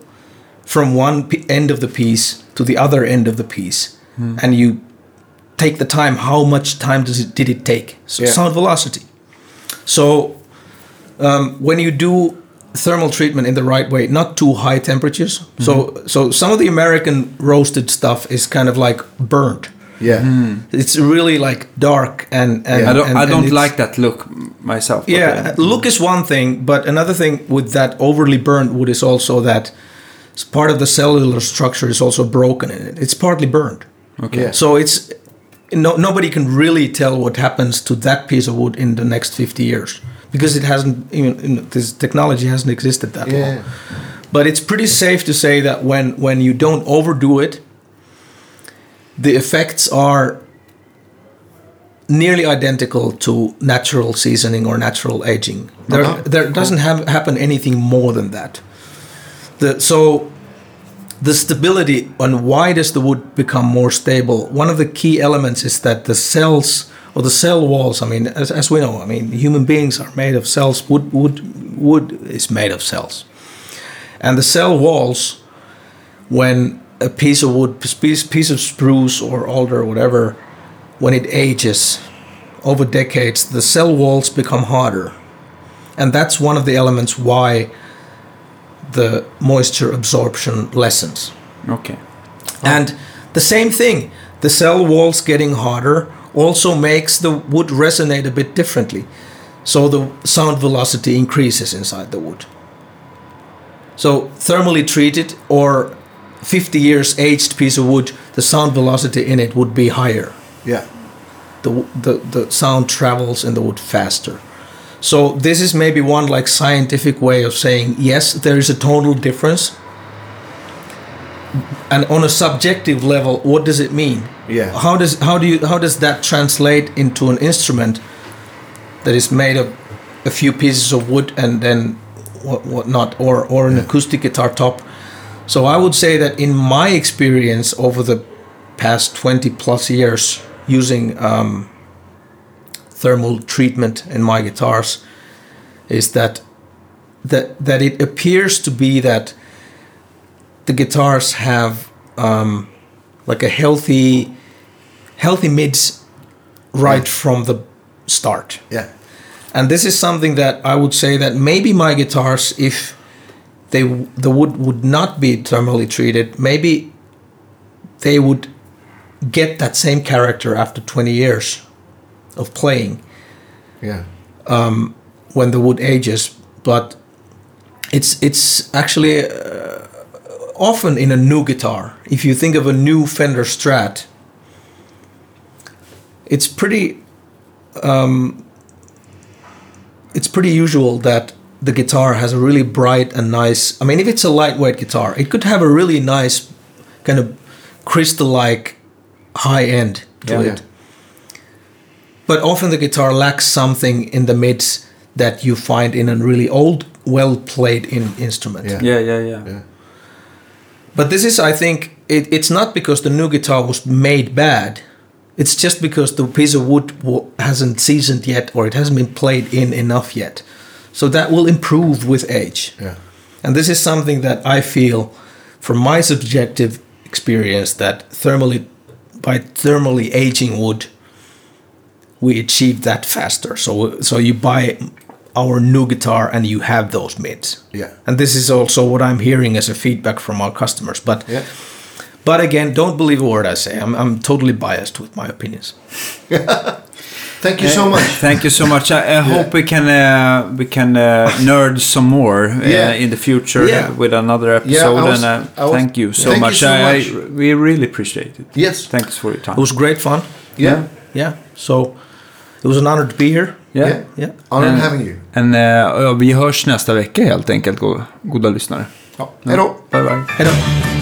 from one p- end of the piece to the other end of the piece and you take the time how much time does it did it take? So Yeah. sound velocity. So um, when you do thermal treatment in the right way not too high temperatures so so some of the american roasted stuff is kind of like burnt yeah it's really like dark and, and Yeah. I don't and- I don't like that look myself. yeah, uh, look is one thing, but another thing with that overly burnt wood is also that part of the cellular structure is also broken in it. It's partly burned. Okay. Yeah. So it's no, nobody can really tell what happens to that piece of wood in the next 50 years because it hasn't even you know, this technology hasn't existed that yeah long. But it's pretty safe to say that when when you don't overdo it, the effects are nearly identical to natural seasoning or natural aging. There, Uh-huh. there doesn't have happen anything more than that. The, so the stability and why does the wood become more stable? One of the key elements is that the cells or the cell walls. I mean, as, as we know, I mean, human beings are made of cells. Wood, wood, wood is made of cells, and the cell walls, when a piece of wood, piece, piece of spruce or alder or whatever, when it ages over decades, the cell walls become harder, and that's one of the elements why the moisture absorption lessens. Okay. And the same thing, the cell walls getting harder also makes the wood resonate a bit differently. So the sound velocity increases inside the wood. So thermally treated or 50 years aged piece of wood, the sound velocity in it would be higher. yeah The, the, the sound travels in the wood faster. So this is maybe one like scientific way of saying yes, there is a tonal difference. And on a subjective level, what does it mean? Yeah. How does how do you how does that translate into an instrument that is made of a few pieces of wood and then what whatnot, or or an acoustic guitar top? So I would say that in my experience over the past twenty plus years using um, thermal treatment in my guitars is that that that it appears to be that the guitars have um, like a healthy healthy mids right from the start. Yeah. And this is something that I would say that maybe my guitars, if they the wood would not be thermally treated, maybe they would get that same character after 20 years of playing yeah when the wood ages. But it's it's actually uh, often in a new guitar. If you think of a new Fender Strat, it's pretty um, it's pretty usual that the guitar has a really bright and nice. I mean, if it's a lightweight guitar, it could have a really nice kind of crystal-like high end to Yeah. it. But often the guitar lacks something in the mids that you find in a really old, well played in instrument. Yeah. Yeah, yeah, yeah. yeah But this is, I think, it, it's not because the new guitar was made bad. It's just because the piece of wood wa- hasn't seasoned yet or it hasn't been played in enough yet. So that will improve with age. yeah And this is something that I feel, from my subjective experience, that thermally, by thermally aging wood, we achieve that faster. So, so you buy our new guitar and you have those mids. Yeah. And this is also what I'm hearing as a feedback from our customers. But Yeah. but again, don't believe a word I say. I'm, I'm totally biased with my opinions. Thank you so much. Thank you so much. I, I hope we can uh, we can uh, nerd some more uh, Yeah. in the future Yeah. with another episode. was- and uh, I was- thank you so Thank you much. so I, much. I we really appreciate it. Yes. Thanks for your time. It was great fun. Yeah. Yeah. So it was an honor to be here. yeah. Yeah. Yeah. Honored Uh, having you. And, uh, ja, vi hörs nästa vecka helt enkelt, go- goda lyssnare. Ja. Hej då. Bye bye. Hej då.